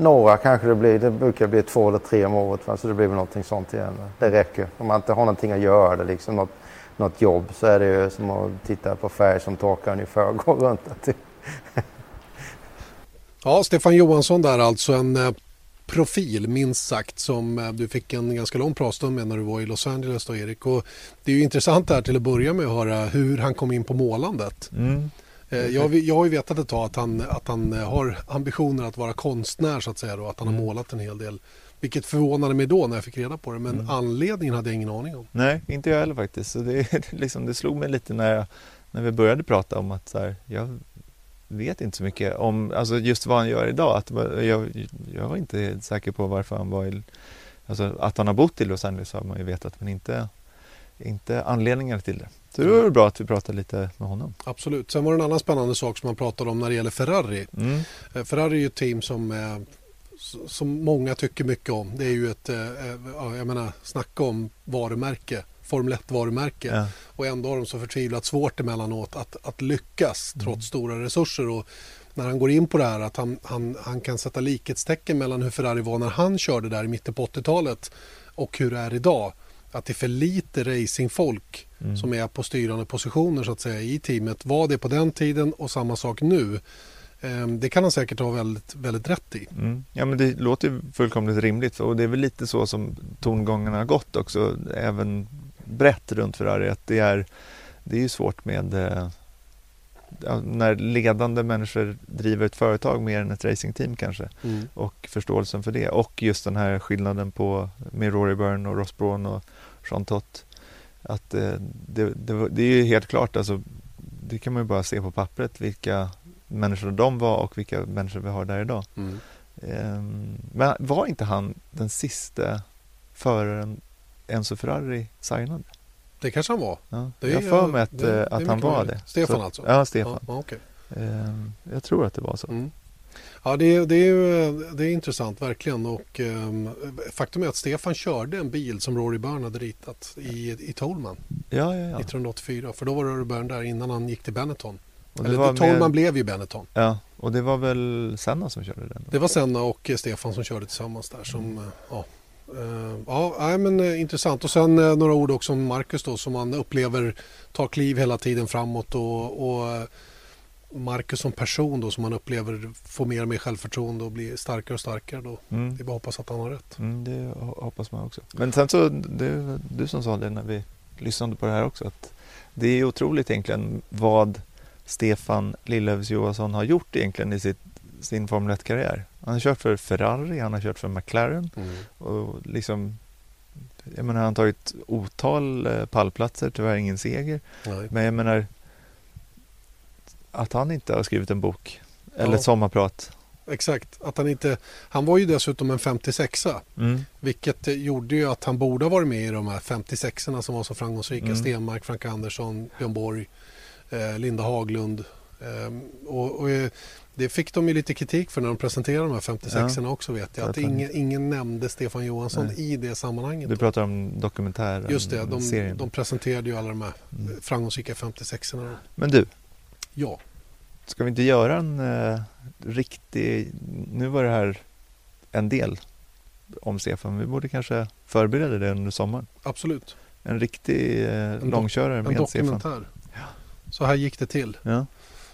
Några kanske det blir. Det brukar bli två eller tre om året. Va? Så det blir väl någonting sånt igen. Va? Det räcker. Om man inte har någonting att göra, det liksom något, något jobb, så är det ju som att titta på färg som torkar ungefär och gå runt. Ja, Stefan Johansson där alltså en eh, profil minst sagt som eh, du fick en ganska lång pratstund med när du var i Los Angeles då Erik. Och det är ju intressant här till att börja med att höra hur han kom in på målandet. Mm. Eh, Jag, jag har ju vetat ett tag att han, att han eh, har ambitioner att vara konstnär så att säga då, att han har målat en hel del. Vilket förvånade mig då när jag fick reda på det men anledningen hade jag ingen aning om. Nej, inte jag heller faktiskt. Så det, liksom, det slog mig lite när, jag, när vi började prata om att så här, jag vet inte så mycket om alltså just vad han gör idag. Att, jag, jag var inte säker på varför han var i... Alltså, att han har bott i Los Angeles har man ju vetat men inte, inte anledningar till det. Så det var bra att vi pratade lite med honom. Absolut. Sen var det en annan spännande sak som man pratade om när det gäller Ferrari. Mm. Eh, Ferrari är ju ett team som, eh, som många tycker mycket om. Det är ju ett, eh, ja, jag menar, snacka om varumärke, Formel 1-varumärke. Ja. Och ändå har de så förtvivlat svårt emellanåt att, att lyckas trots stora resurser. Och när han går in på det här att han, han, han kan sätta likhetstecken mellan hur Ferrari var när han körde där i mitten på 80-talet och hur det är idag. Att det är för lite racingfolk som är på styrande positioner så att säga i teamet. Var det på den tiden och samma sak nu. Ehm, Det kan han säkert ha väldigt, väldigt rätt i. Mm. Ja men det låter ju fullkomligt rimligt och det är väl lite så som tongångarna har gått också även brett runt Ferrari att det är det är ju svårt med eh, när ledande människor driver ett företag mer än ett racingteam kanske Mm. och förståelsen för det och just den här skillnaden på med Rory Byrne och Ross Brawn och Jean Tott att eh, det, det, det är ju helt klart alltså det kan man ju bara se på pappret vilka människor de var och vilka människor vi har där idag. Mm. Ehm, Men var inte han den sista föraren Enzo Ferrari signade? Det kanske han var. Ja. Det jag har för mig att, det- eh, att han var det. Stefan Så- alltså? Ja, Stefan. Ja, okej. Ehm, Jag tror att det var så. Mm. Ja, det, är- det, är, det är intressant verkligen. Och, ehm, faktum är att Stefan körde en bil som Rory Byrne hade ritat i, i Tolman Ja, ja, ja. 1984. För då var Rory Byrne där innan han gick till Benetton. Och det, Eller var Tolman med, blev ju Benetton. ja, och det var väl Senna som körde den? Det var Senna och eh, Stefan som körde tillsammans där. Som, eh, ja, Eh, ja nej, men, eh, intressant. Och sen några ord också om Marcus då som man upplever tar kliv hela tiden framåt. Och, och Marcus som person då som man upplever får mer och mer självförtroende och blir starkare och starkare. Då. Mm. Det är bara att hoppas att han har rätt. Mm, det ho- hoppas man också. Men sen så, det du som sa det när vi lyssnade på det här också, att Det är otroligt egentligen vad Stefan Lillövs Johansson har gjort egentligen i sitt, sin Formel 1-karriär. Han har kört för Ferrari, han har kört för McLaren Mm. och liksom jag menar, han har tagit otal eh, pallplatser, tyvärr ingen seger. Nej. Men jag menar att han inte har skrivit en bok eller Ja. ett sommarprat. Exakt, att han inte... Han var ju dessutom en 56a. Mm. Vilket eh, gjorde ju att han borde ha varit med i de här 56orna som var så framgångsrika. Mm. Stenmark, Frank Andersson, Björn Borg, eh, Linda Haglund. Ehm, och, och, eh, det fick de ju lite kritik för när de presenterade de här 56orna också vet jag. Att ingen, ingen nämnde Stefan Johansson Nej. i det sammanhanget. Du pratar om dokumentären, Just det, de, de presenterade ju alla de här Mm. framgångsrika 56orna. då. Men du, Ja, ska vi inte göra en eh, riktig... Nu var det här en del om Stefan. Vi borde kanske förbereda det under sommaren. absolut. En riktig eh, dok- långkörare En med Stefan. dokumentär. Så här gick det till. Ja,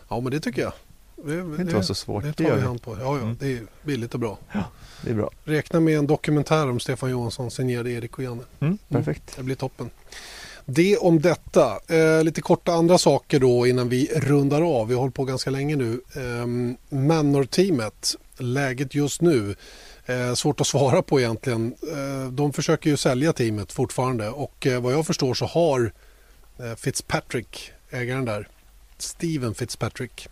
Ja, men det tycker jag. Det, det kan inte vara så svårt. Det Det, tar vi hand på. Ja, ja, Mm. det är billigt och bra. Det är bra. Räkna med en dokumentär om Stefan Johansson signerad Erik och Janne. Mm, perfekt. Det blir toppen. Det om detta. Eh, lite korta andra saker då innan vi rundar av. Vi har hållit på ganska länge nu. Eh, Manor-teamet, läget just nu. Eh, svårt att svara på egentligen. Eh, de försöker ju sälja teamet fortfarande och eh, vad jag förstår så har eh, Fitzpatrick, ägaren där, Steven Fitzpatrick,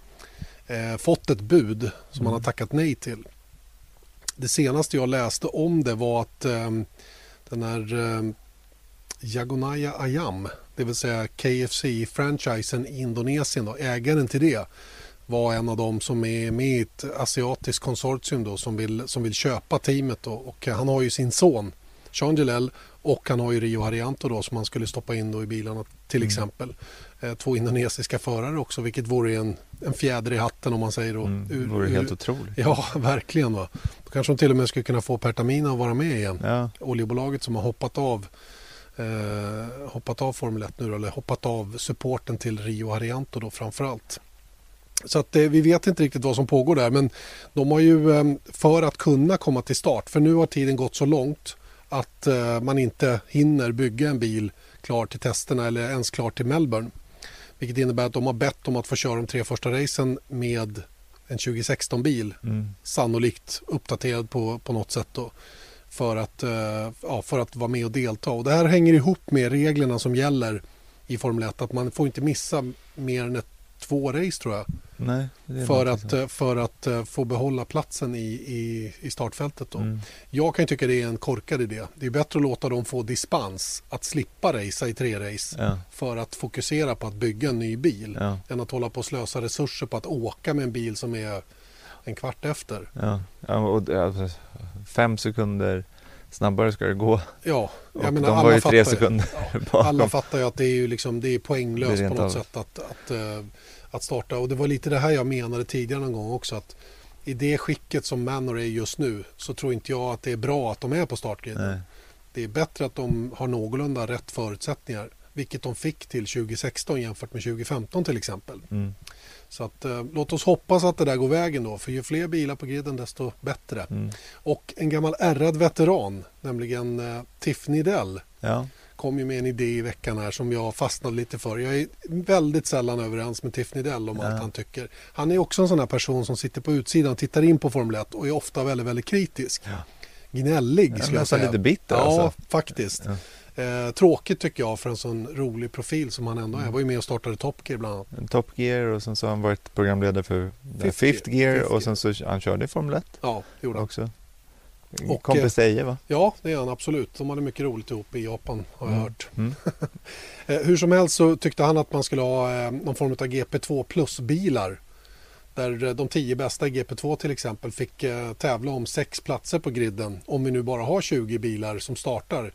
eh, fått ett bud som han har tackat nej till. Det senaste jag läste om det var att eh, den här eh, Jagonaya Ayam, det vill säga KFC-franchisen i Indonesien, då, ägaren till det var en av dem som är med i ett asiatiskt konsortium då, som, vill, som vill köpa teamet. Då. Och han har ju sin son Sean Gillel och han har ju Rio Haryanto då, som han skulle stoppa in då i bilarna till Mm. exempel. Eh, två indonesiska förare också vilket vore en, en fjäder i hatten om man säger då. Mm, det vore ur- helt otroligt. Ja, verkligen. Va? Då kanske de till och med skulle kunna få Pertamina att vara med igen Ja, oljebolaget som har hoppat av eh, hoppat av Formel 1 nu eller hoppat av supporten till Rio Haryanto då framförallt. Så att eh, vi vet inte riktigt vad som pågår där men de har ju eh, för att kunna komma till start för nu har tiden gått så långt att eh, man inte hinner bygga en bil klar till testerna eller ens klar till Melbourne. Vilket innebär att de har bett om att få köra de tre första racen med en 2016-bil mm. sannolikt uppdaterad på, på något sätt då, för, att, eh, ja, för att vara med och delta. Och det här hänger ihop med reglerna som gäller i Formel 1 att man får inte missa mer än ett, två race tror jag Nej, är för att, så. eh, för att eh, få behålla platsen i, i, i startfältet. Då. Mm. Jag kan tycka det är en korkad idé. Det är bättre att låta dem få dispens att slippa racea i tre race Ja, för att fokusera på att bygga en ny bil ja, än att hålla på och slösa resurser på att åka med en bil som är en kvart efter. ja. ja och, alltså, fem sekunder snabbare ska det gå. Ja, Och jag menar de var alla ju fattar tre ju. sekunder Ja, bakom. alla fattar ju att det är, ju liksom, det är poänglöst Det är på något av. sätt att, att, eh, att starta. Och det var lite det här jag menade tidigare någon gång också. Att I det skicket som Manor är just nu så tror inte jag att det är bra att de är på startgriden. Det är bättre att de har någorlunda rätt förutsättningar. Vilket de fick till 2016 jämfört med 2015 till exempel. Mm. Så att, eh, låt oss hoppas att det där går vägen då. För ju fler bilar på griden desto bättre. Mm. Och en gammal ärrad veteran, nämligen eh, Tiff Nidell Ja, kom ju med en idé i veckan här som jag fastnade lite för. Jag är väldigt sällan överens med Tiff Nidell om Ja. allt han tycker. Han är också en sån här person som sitter på utsidan och tittar in på Formel 1 och är ofta väldigt, väldigt kritisk. Ja. Gnällig Ja, skulle jag säga. lite bitter, Ja, alltså. faktiskt. Eh, tråkigt tycker jag för en sån rolig profil som han ändå är. Mm. Jag var ju med och startade Top Gear bland annat. Top Gear och sen så har han varit programledare för Fifth Fifth, Gear. Fifth och sen så han körde i Formel 1 Ja, det gjorde han. också. Och, Kompis Eje va? Ja, det är han absolut. De hade mycket roligt ihop i Japan har jag Mm. hört. Mm. Eh, hur som helst så tyckte han att man skulle ha eh, någon form av GP2 plus-bilar. Där eh, de tio bästa i GP2 till exempel fick eh, tävla om sex platser på griden. Om vi nu bara har 20 bilar som startar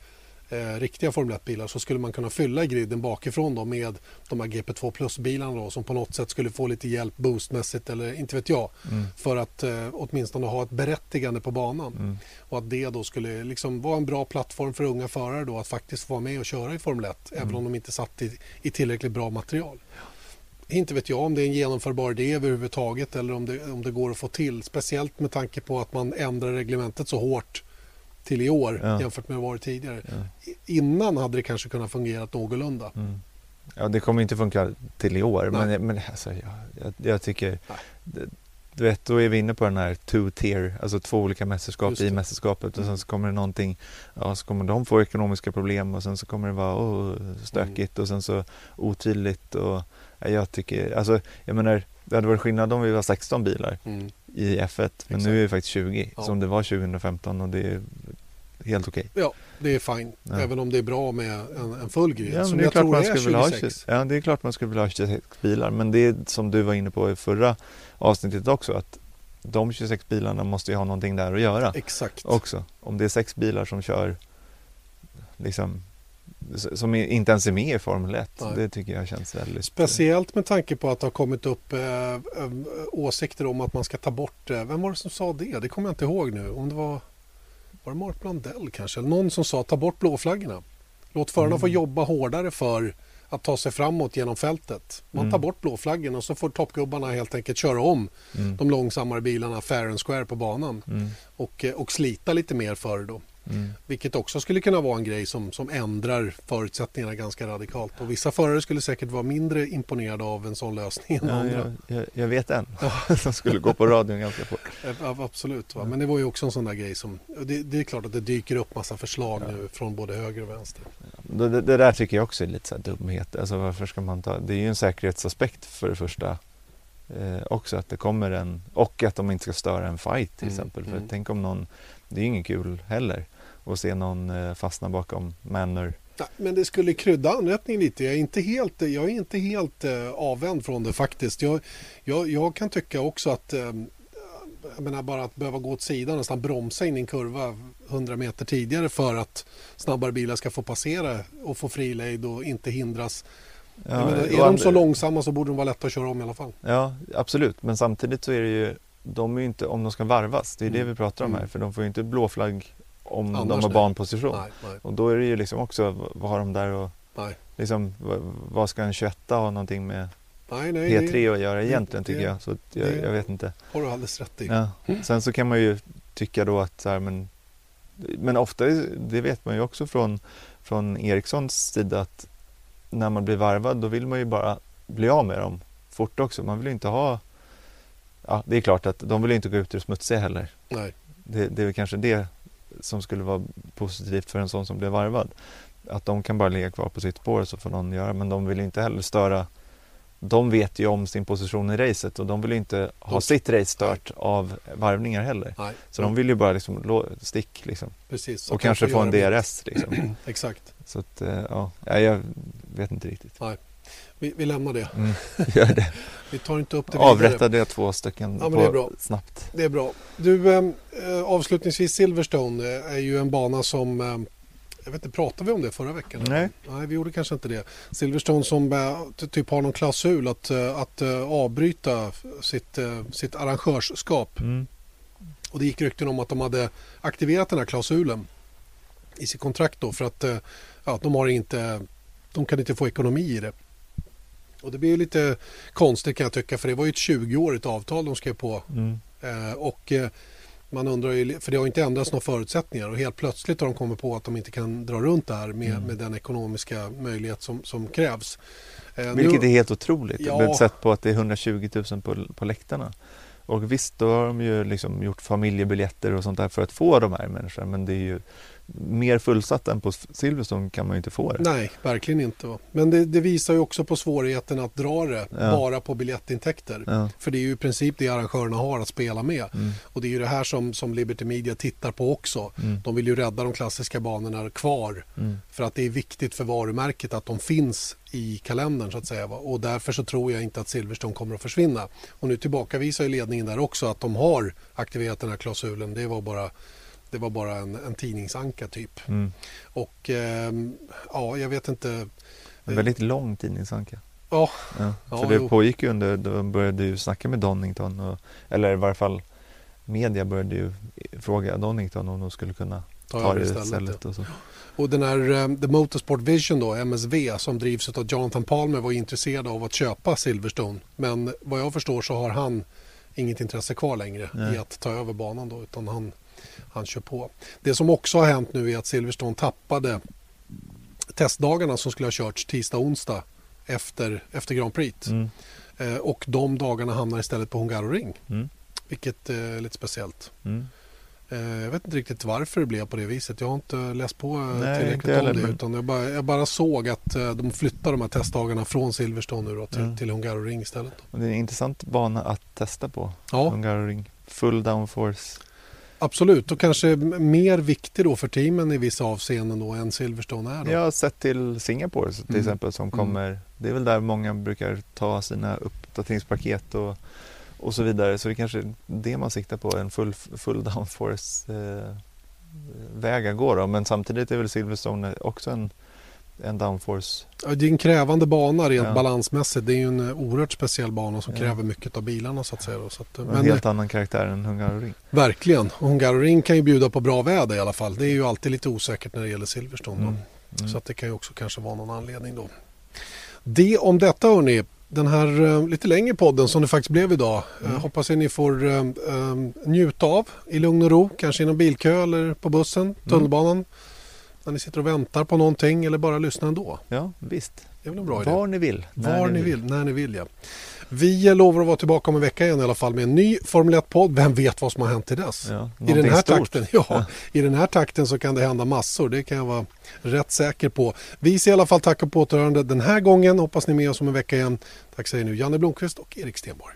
eh, riktiga Formel 1-bilar så skulle man kunna fylla griden bakifrån då med de här GP2 plus-bilarna som på något sätt skulle få lite hjälp boostmässigt eller inte vet jag. Mm. För att eh, åtminstone ha ett berättigande på banan. Mm. Och att det då skulle liksom vara en bra plattform för unga förare då att faktiskt vara med och köra i Formel 1 även om de inte satt i, i tillräckligt bra material. Inte vet jag om det är en genomförbar idé överhuvudtaget eller om det, om det går att få till. Speciellt med tanke på att man ändrar reglementet så hårt till i år Ja. jämfört med vad det varit tidigare. Ja. Innan hade det kanske kunnat fungera någorlunda. Mm. Ja, det kommer inte funka till i år, Nej. men, men alltså, jag, jag, jag tycker... det- Du vet, då är vi inne på den här two-tier, alltså två olika mästerskap i mästerskapet och sen så kommer det någonting, ja så kommer de få ekonomiska problem och sen så kommer det vara oh, stökigt och sen så otydligt och ja, jag tycker, alltså jag menar, det hade varit skillnad om vi var 16 bilar Mm. I F1, men Exakt. nu är vi faktiskt 20 Ja. som det var 2015 och det är helt okej. Ja, det är fint. Ja. Även om det är bra med en, en full grid. Ja, som det jag tror man är skulle vilja ha 26. 20, ja, det är klart man skulle vilja ha 26 bilar. Men det är som du var inne på i förra avsnittet också. Att de 26 bilarna måste ju ha någonting där att göra Exakt. också. Om det är sex bilar som kör liksom som inte ens är med i Formel 1. Nej. Det tycker jag känns väldigt... Speciellt med tanke på att det har kommit upp eh, eh, åsikter om att man ska ta bort, eh, vem var det som sa det? Det kommer jag inte ihåg nu. Om det var, var det Mark Blandell kanske? Eller någon som sa ta bort blåflaggorna. Låt förarna Mm. få jobba hårdare för att ta sig framåt genom fältet. Man Mm. tar bort blåflaggorna och så får toppgubbarna helt enkelt köra om Mm. de långsammare bilarna fair and square på banan Mm. och, eh, och slita lite mer för det då. Mm. Vilket också skulle kunna vara en grej som, som ändrar förutsättningarna ganska radikalt. Och vissa förare skulle säkert vara mindre imponerade av en sån lösning än Ja, andra. jag, jag, jag vet en som skulle gå på radion ganska fort. Ja, absolut. Va? Men det var ju också en sån där grej som... Det, det är klart att det dyker upp massa förslag Ja. nu från både höger och vänster. Det, det, det där tycker jag också är lite så här dumhet. Alltså varför ska man ta... Det är ju en säkerhetsaspekt för det första. Eh, också att det kommer en... Och att de inte ska störa en fight till Mm, exempel. För mm. tänk om någon... Det är ingen kul heller. Att se någon eh, fastna bakom Manor. Nej, men det skulle krydda anrättningen lite. Jag är inte helt, jag är inte helt eh, avvänd från det faktiskt. Jag, jag, jag kan tycka också att eh, jag menar bara att behöva gå åt sidan och nästan bromsa in i en kurva 100 meter tidigare för att snabbare bilar ska få passera och få frilejd och inte hindras. jag menar, är de så långsamma så borde de vara lätta att köra om i alla fall. Ja, absolut. Men samtidigt så är det ju... De är inte... Om de ska varvas, det är det Mm. vi pratar om här. Mm. För de får ju inte blåflagg om Annars de har nej. banposition. Nej, nej, Och då är det ju liksom också, vad har de där och nej. liksom, vad, ska en 21 ha någonting med nej, nej P3 det att göra egentligen tycker jag. Så jag, det- jag vet inte. har du alldeles rätt i. Ja. Sen så kan man ju tycka då att så här, men, men ofta, det vet man ju också från, från Ericssons sida att när man blir varvad då vill man ju bara bli av med dem fort också. Man vill ju inte ha, ja det är klart att de vill inte gå ut ur smutsiga heller. Nej. Det, det är väl kanske det som skulle vara positivt för en sån som blir varvad. Att de kan bara ligga kvar på sitt spår så får någon göra. Men de vill inte heller störa. De vet ju om sin position i racet och de vill ju inte ha De- sitt race stört av varvningar heller. Nej. Så de vill ju bara liksom stick liksom. Precis. Och kanske få en DRS liksom. Exakt. Så att, eh, ja, Nej, jag vet inte riktigt. Vi, vi lämnar det. Mm. Gör det. Vi tar inte upp det vidare. Avrättade jag två stycken Ja, det är bra. snabbt. Det är bra. Du, eh, avslutningsvis Silverstone eh, är ju en bana som eh, jag vet inte, pratade vi om det förra veckan? Nej. Nej, vi gjorde kanske inte det. Silverstone som eh, ty- typ har någon klausul att, eh, att avbryta sitt, sitt arrangörskap. Mm. Och det gick rykten om att de hade aktiverat den här klausulen i sitt kontrakt då för att ja, de har inte, de kan inte få ekonomi i det. Och det blir ju lite konstigt kan jag tycka för det var ju ett 20-årigt avtal de skrev på Mm. Eh, och eh, man undrar ju, för det har inte ändrats några förutsättningar och helt plötsligt har de kommit på att de inte kan dra runt det här med, Mm. med den ekonomiska möjlighet som, som krävs. Eh, Vilket nu, är helt otroligt. Ja. Sett på att det är 120 000 på, på läktarna. Och visst, då har de ju liksom gjort familjebiljetter och sånt där för att få de här människorna. Men det är ju mer fullsatt än på Silverstone kan man ju inte få det. Nej, verkligen inte. Va? Men det, det visar ju också på svårigheten att dra det Ja. bara på biljettintäkter. Ja. För det är ju i princip det arrangörerna har att spela med. Mm. Och det är ju det här som, som Liberty Media tittar på också. Mm. De vill ju rädda de klassiska banorna kvar Mm. För att det är viktigt för varumärket att de finns i kalendern så att säga. va. Och därför så tror jag inte att Silverstone kommer att försvinna. Och nu tillbakavisar ju ledningen där också att de har aktiverat den här klausulen. Det var bara, det var bara en, en tidningsanka typ. Mm. Och ehm, ja, jag vet inte. En väldigt lång tidningsanka. Ja, Ja. Ja, För det jo. pågick ju under, de började ju snacka med Donington. Och, eller i varje fall media började ju fråga Donington om de skulle kunna ta ta det istället. istället. ja. Och så. Och den här eh, The Motorsport Vision då, MSV, som drivs av Jonathan Palmer var intresserad av att köpa Silverstone. Men vad jag förstår så har han inget intresse kvar längre Nej. i att ta över banan då, utan han, han kör på. Det som också har hänt nu är att Silverstone tappade testdagarna som skulle ha körts tisdag och onsdag efter, efter Grand Prix. Mm. Eh, och de dagarna hamnar istället på Hungaroring. Mm. Vilket eh, är lite speciellt. Mm. Eh, jag vet inte riktigt varför det blev på det viset. Jag har inte läst på eh, Nej, tillräckligt om det. men- Utan jag, bara, jag bara såg att eh, de flyttar de här testdagarna från Silverstone nu då, till, Mm. till Hungaroring istället. Då. Det är en intressant bana att testa på. Ja, Hungaroring. Full downforce. Absolut. Och kanske mer viktig då för teamen i vissa avseenden då än Silverstone är. Då. Jag har sett till Singapore till Mm. exempel som kommer. Det är väl där många brukar ta sina uppdateringspaket och, och så vidare. Så det är kanske det man siktar på, en full, full downforce eh, väg att gå då. Men samtidigt är väl Silverstone också en, en downforce. Ja, Det är en krävande bana rent Ja. balansmässigt. Det är ju en eh, oerhört speciell bana som Ja. kräver mycket av bilarna så att säga. Så att, eh, En men helt annan karaktär än Hungaroring. verkligen. Hungaroring kan ju bjuda på bra väder i alla fall. Det är ju alltid lite osäkert när det gäller Silverstone. Mm. Mm. Så att det kan ju också kanske vara någon anledning då. Det om detta hörni. Den här eh, lite längre podden som det faktiskt blev idag. Mm. hoppas jag ni får eh, njuta av i lugn och ro. Kanske i någon bilkö eller på bussen, tunnelbanan. När ni sitter och väntar på någonting eller bara lyssnar ändå. Ja, visst. Det är väl en bra idé. Var ni vill. Var ni vill, när ni vill ja. Vi lovar att vara tillbaka om en vecka igen i alla fall med en ny Formel 1-podd. Vem vet vad som har hänt till dess? Ja, I den, här stort. takten, ja, I den här takten så kan det hända massor. Det kan jag vara rätt säker på. Vi säger i alla fall tack och på återhörande den här gången. Hoppas ni är med oss om en vecka igen. Tack säger nu Janne Blomqvist och Erik Stenborg.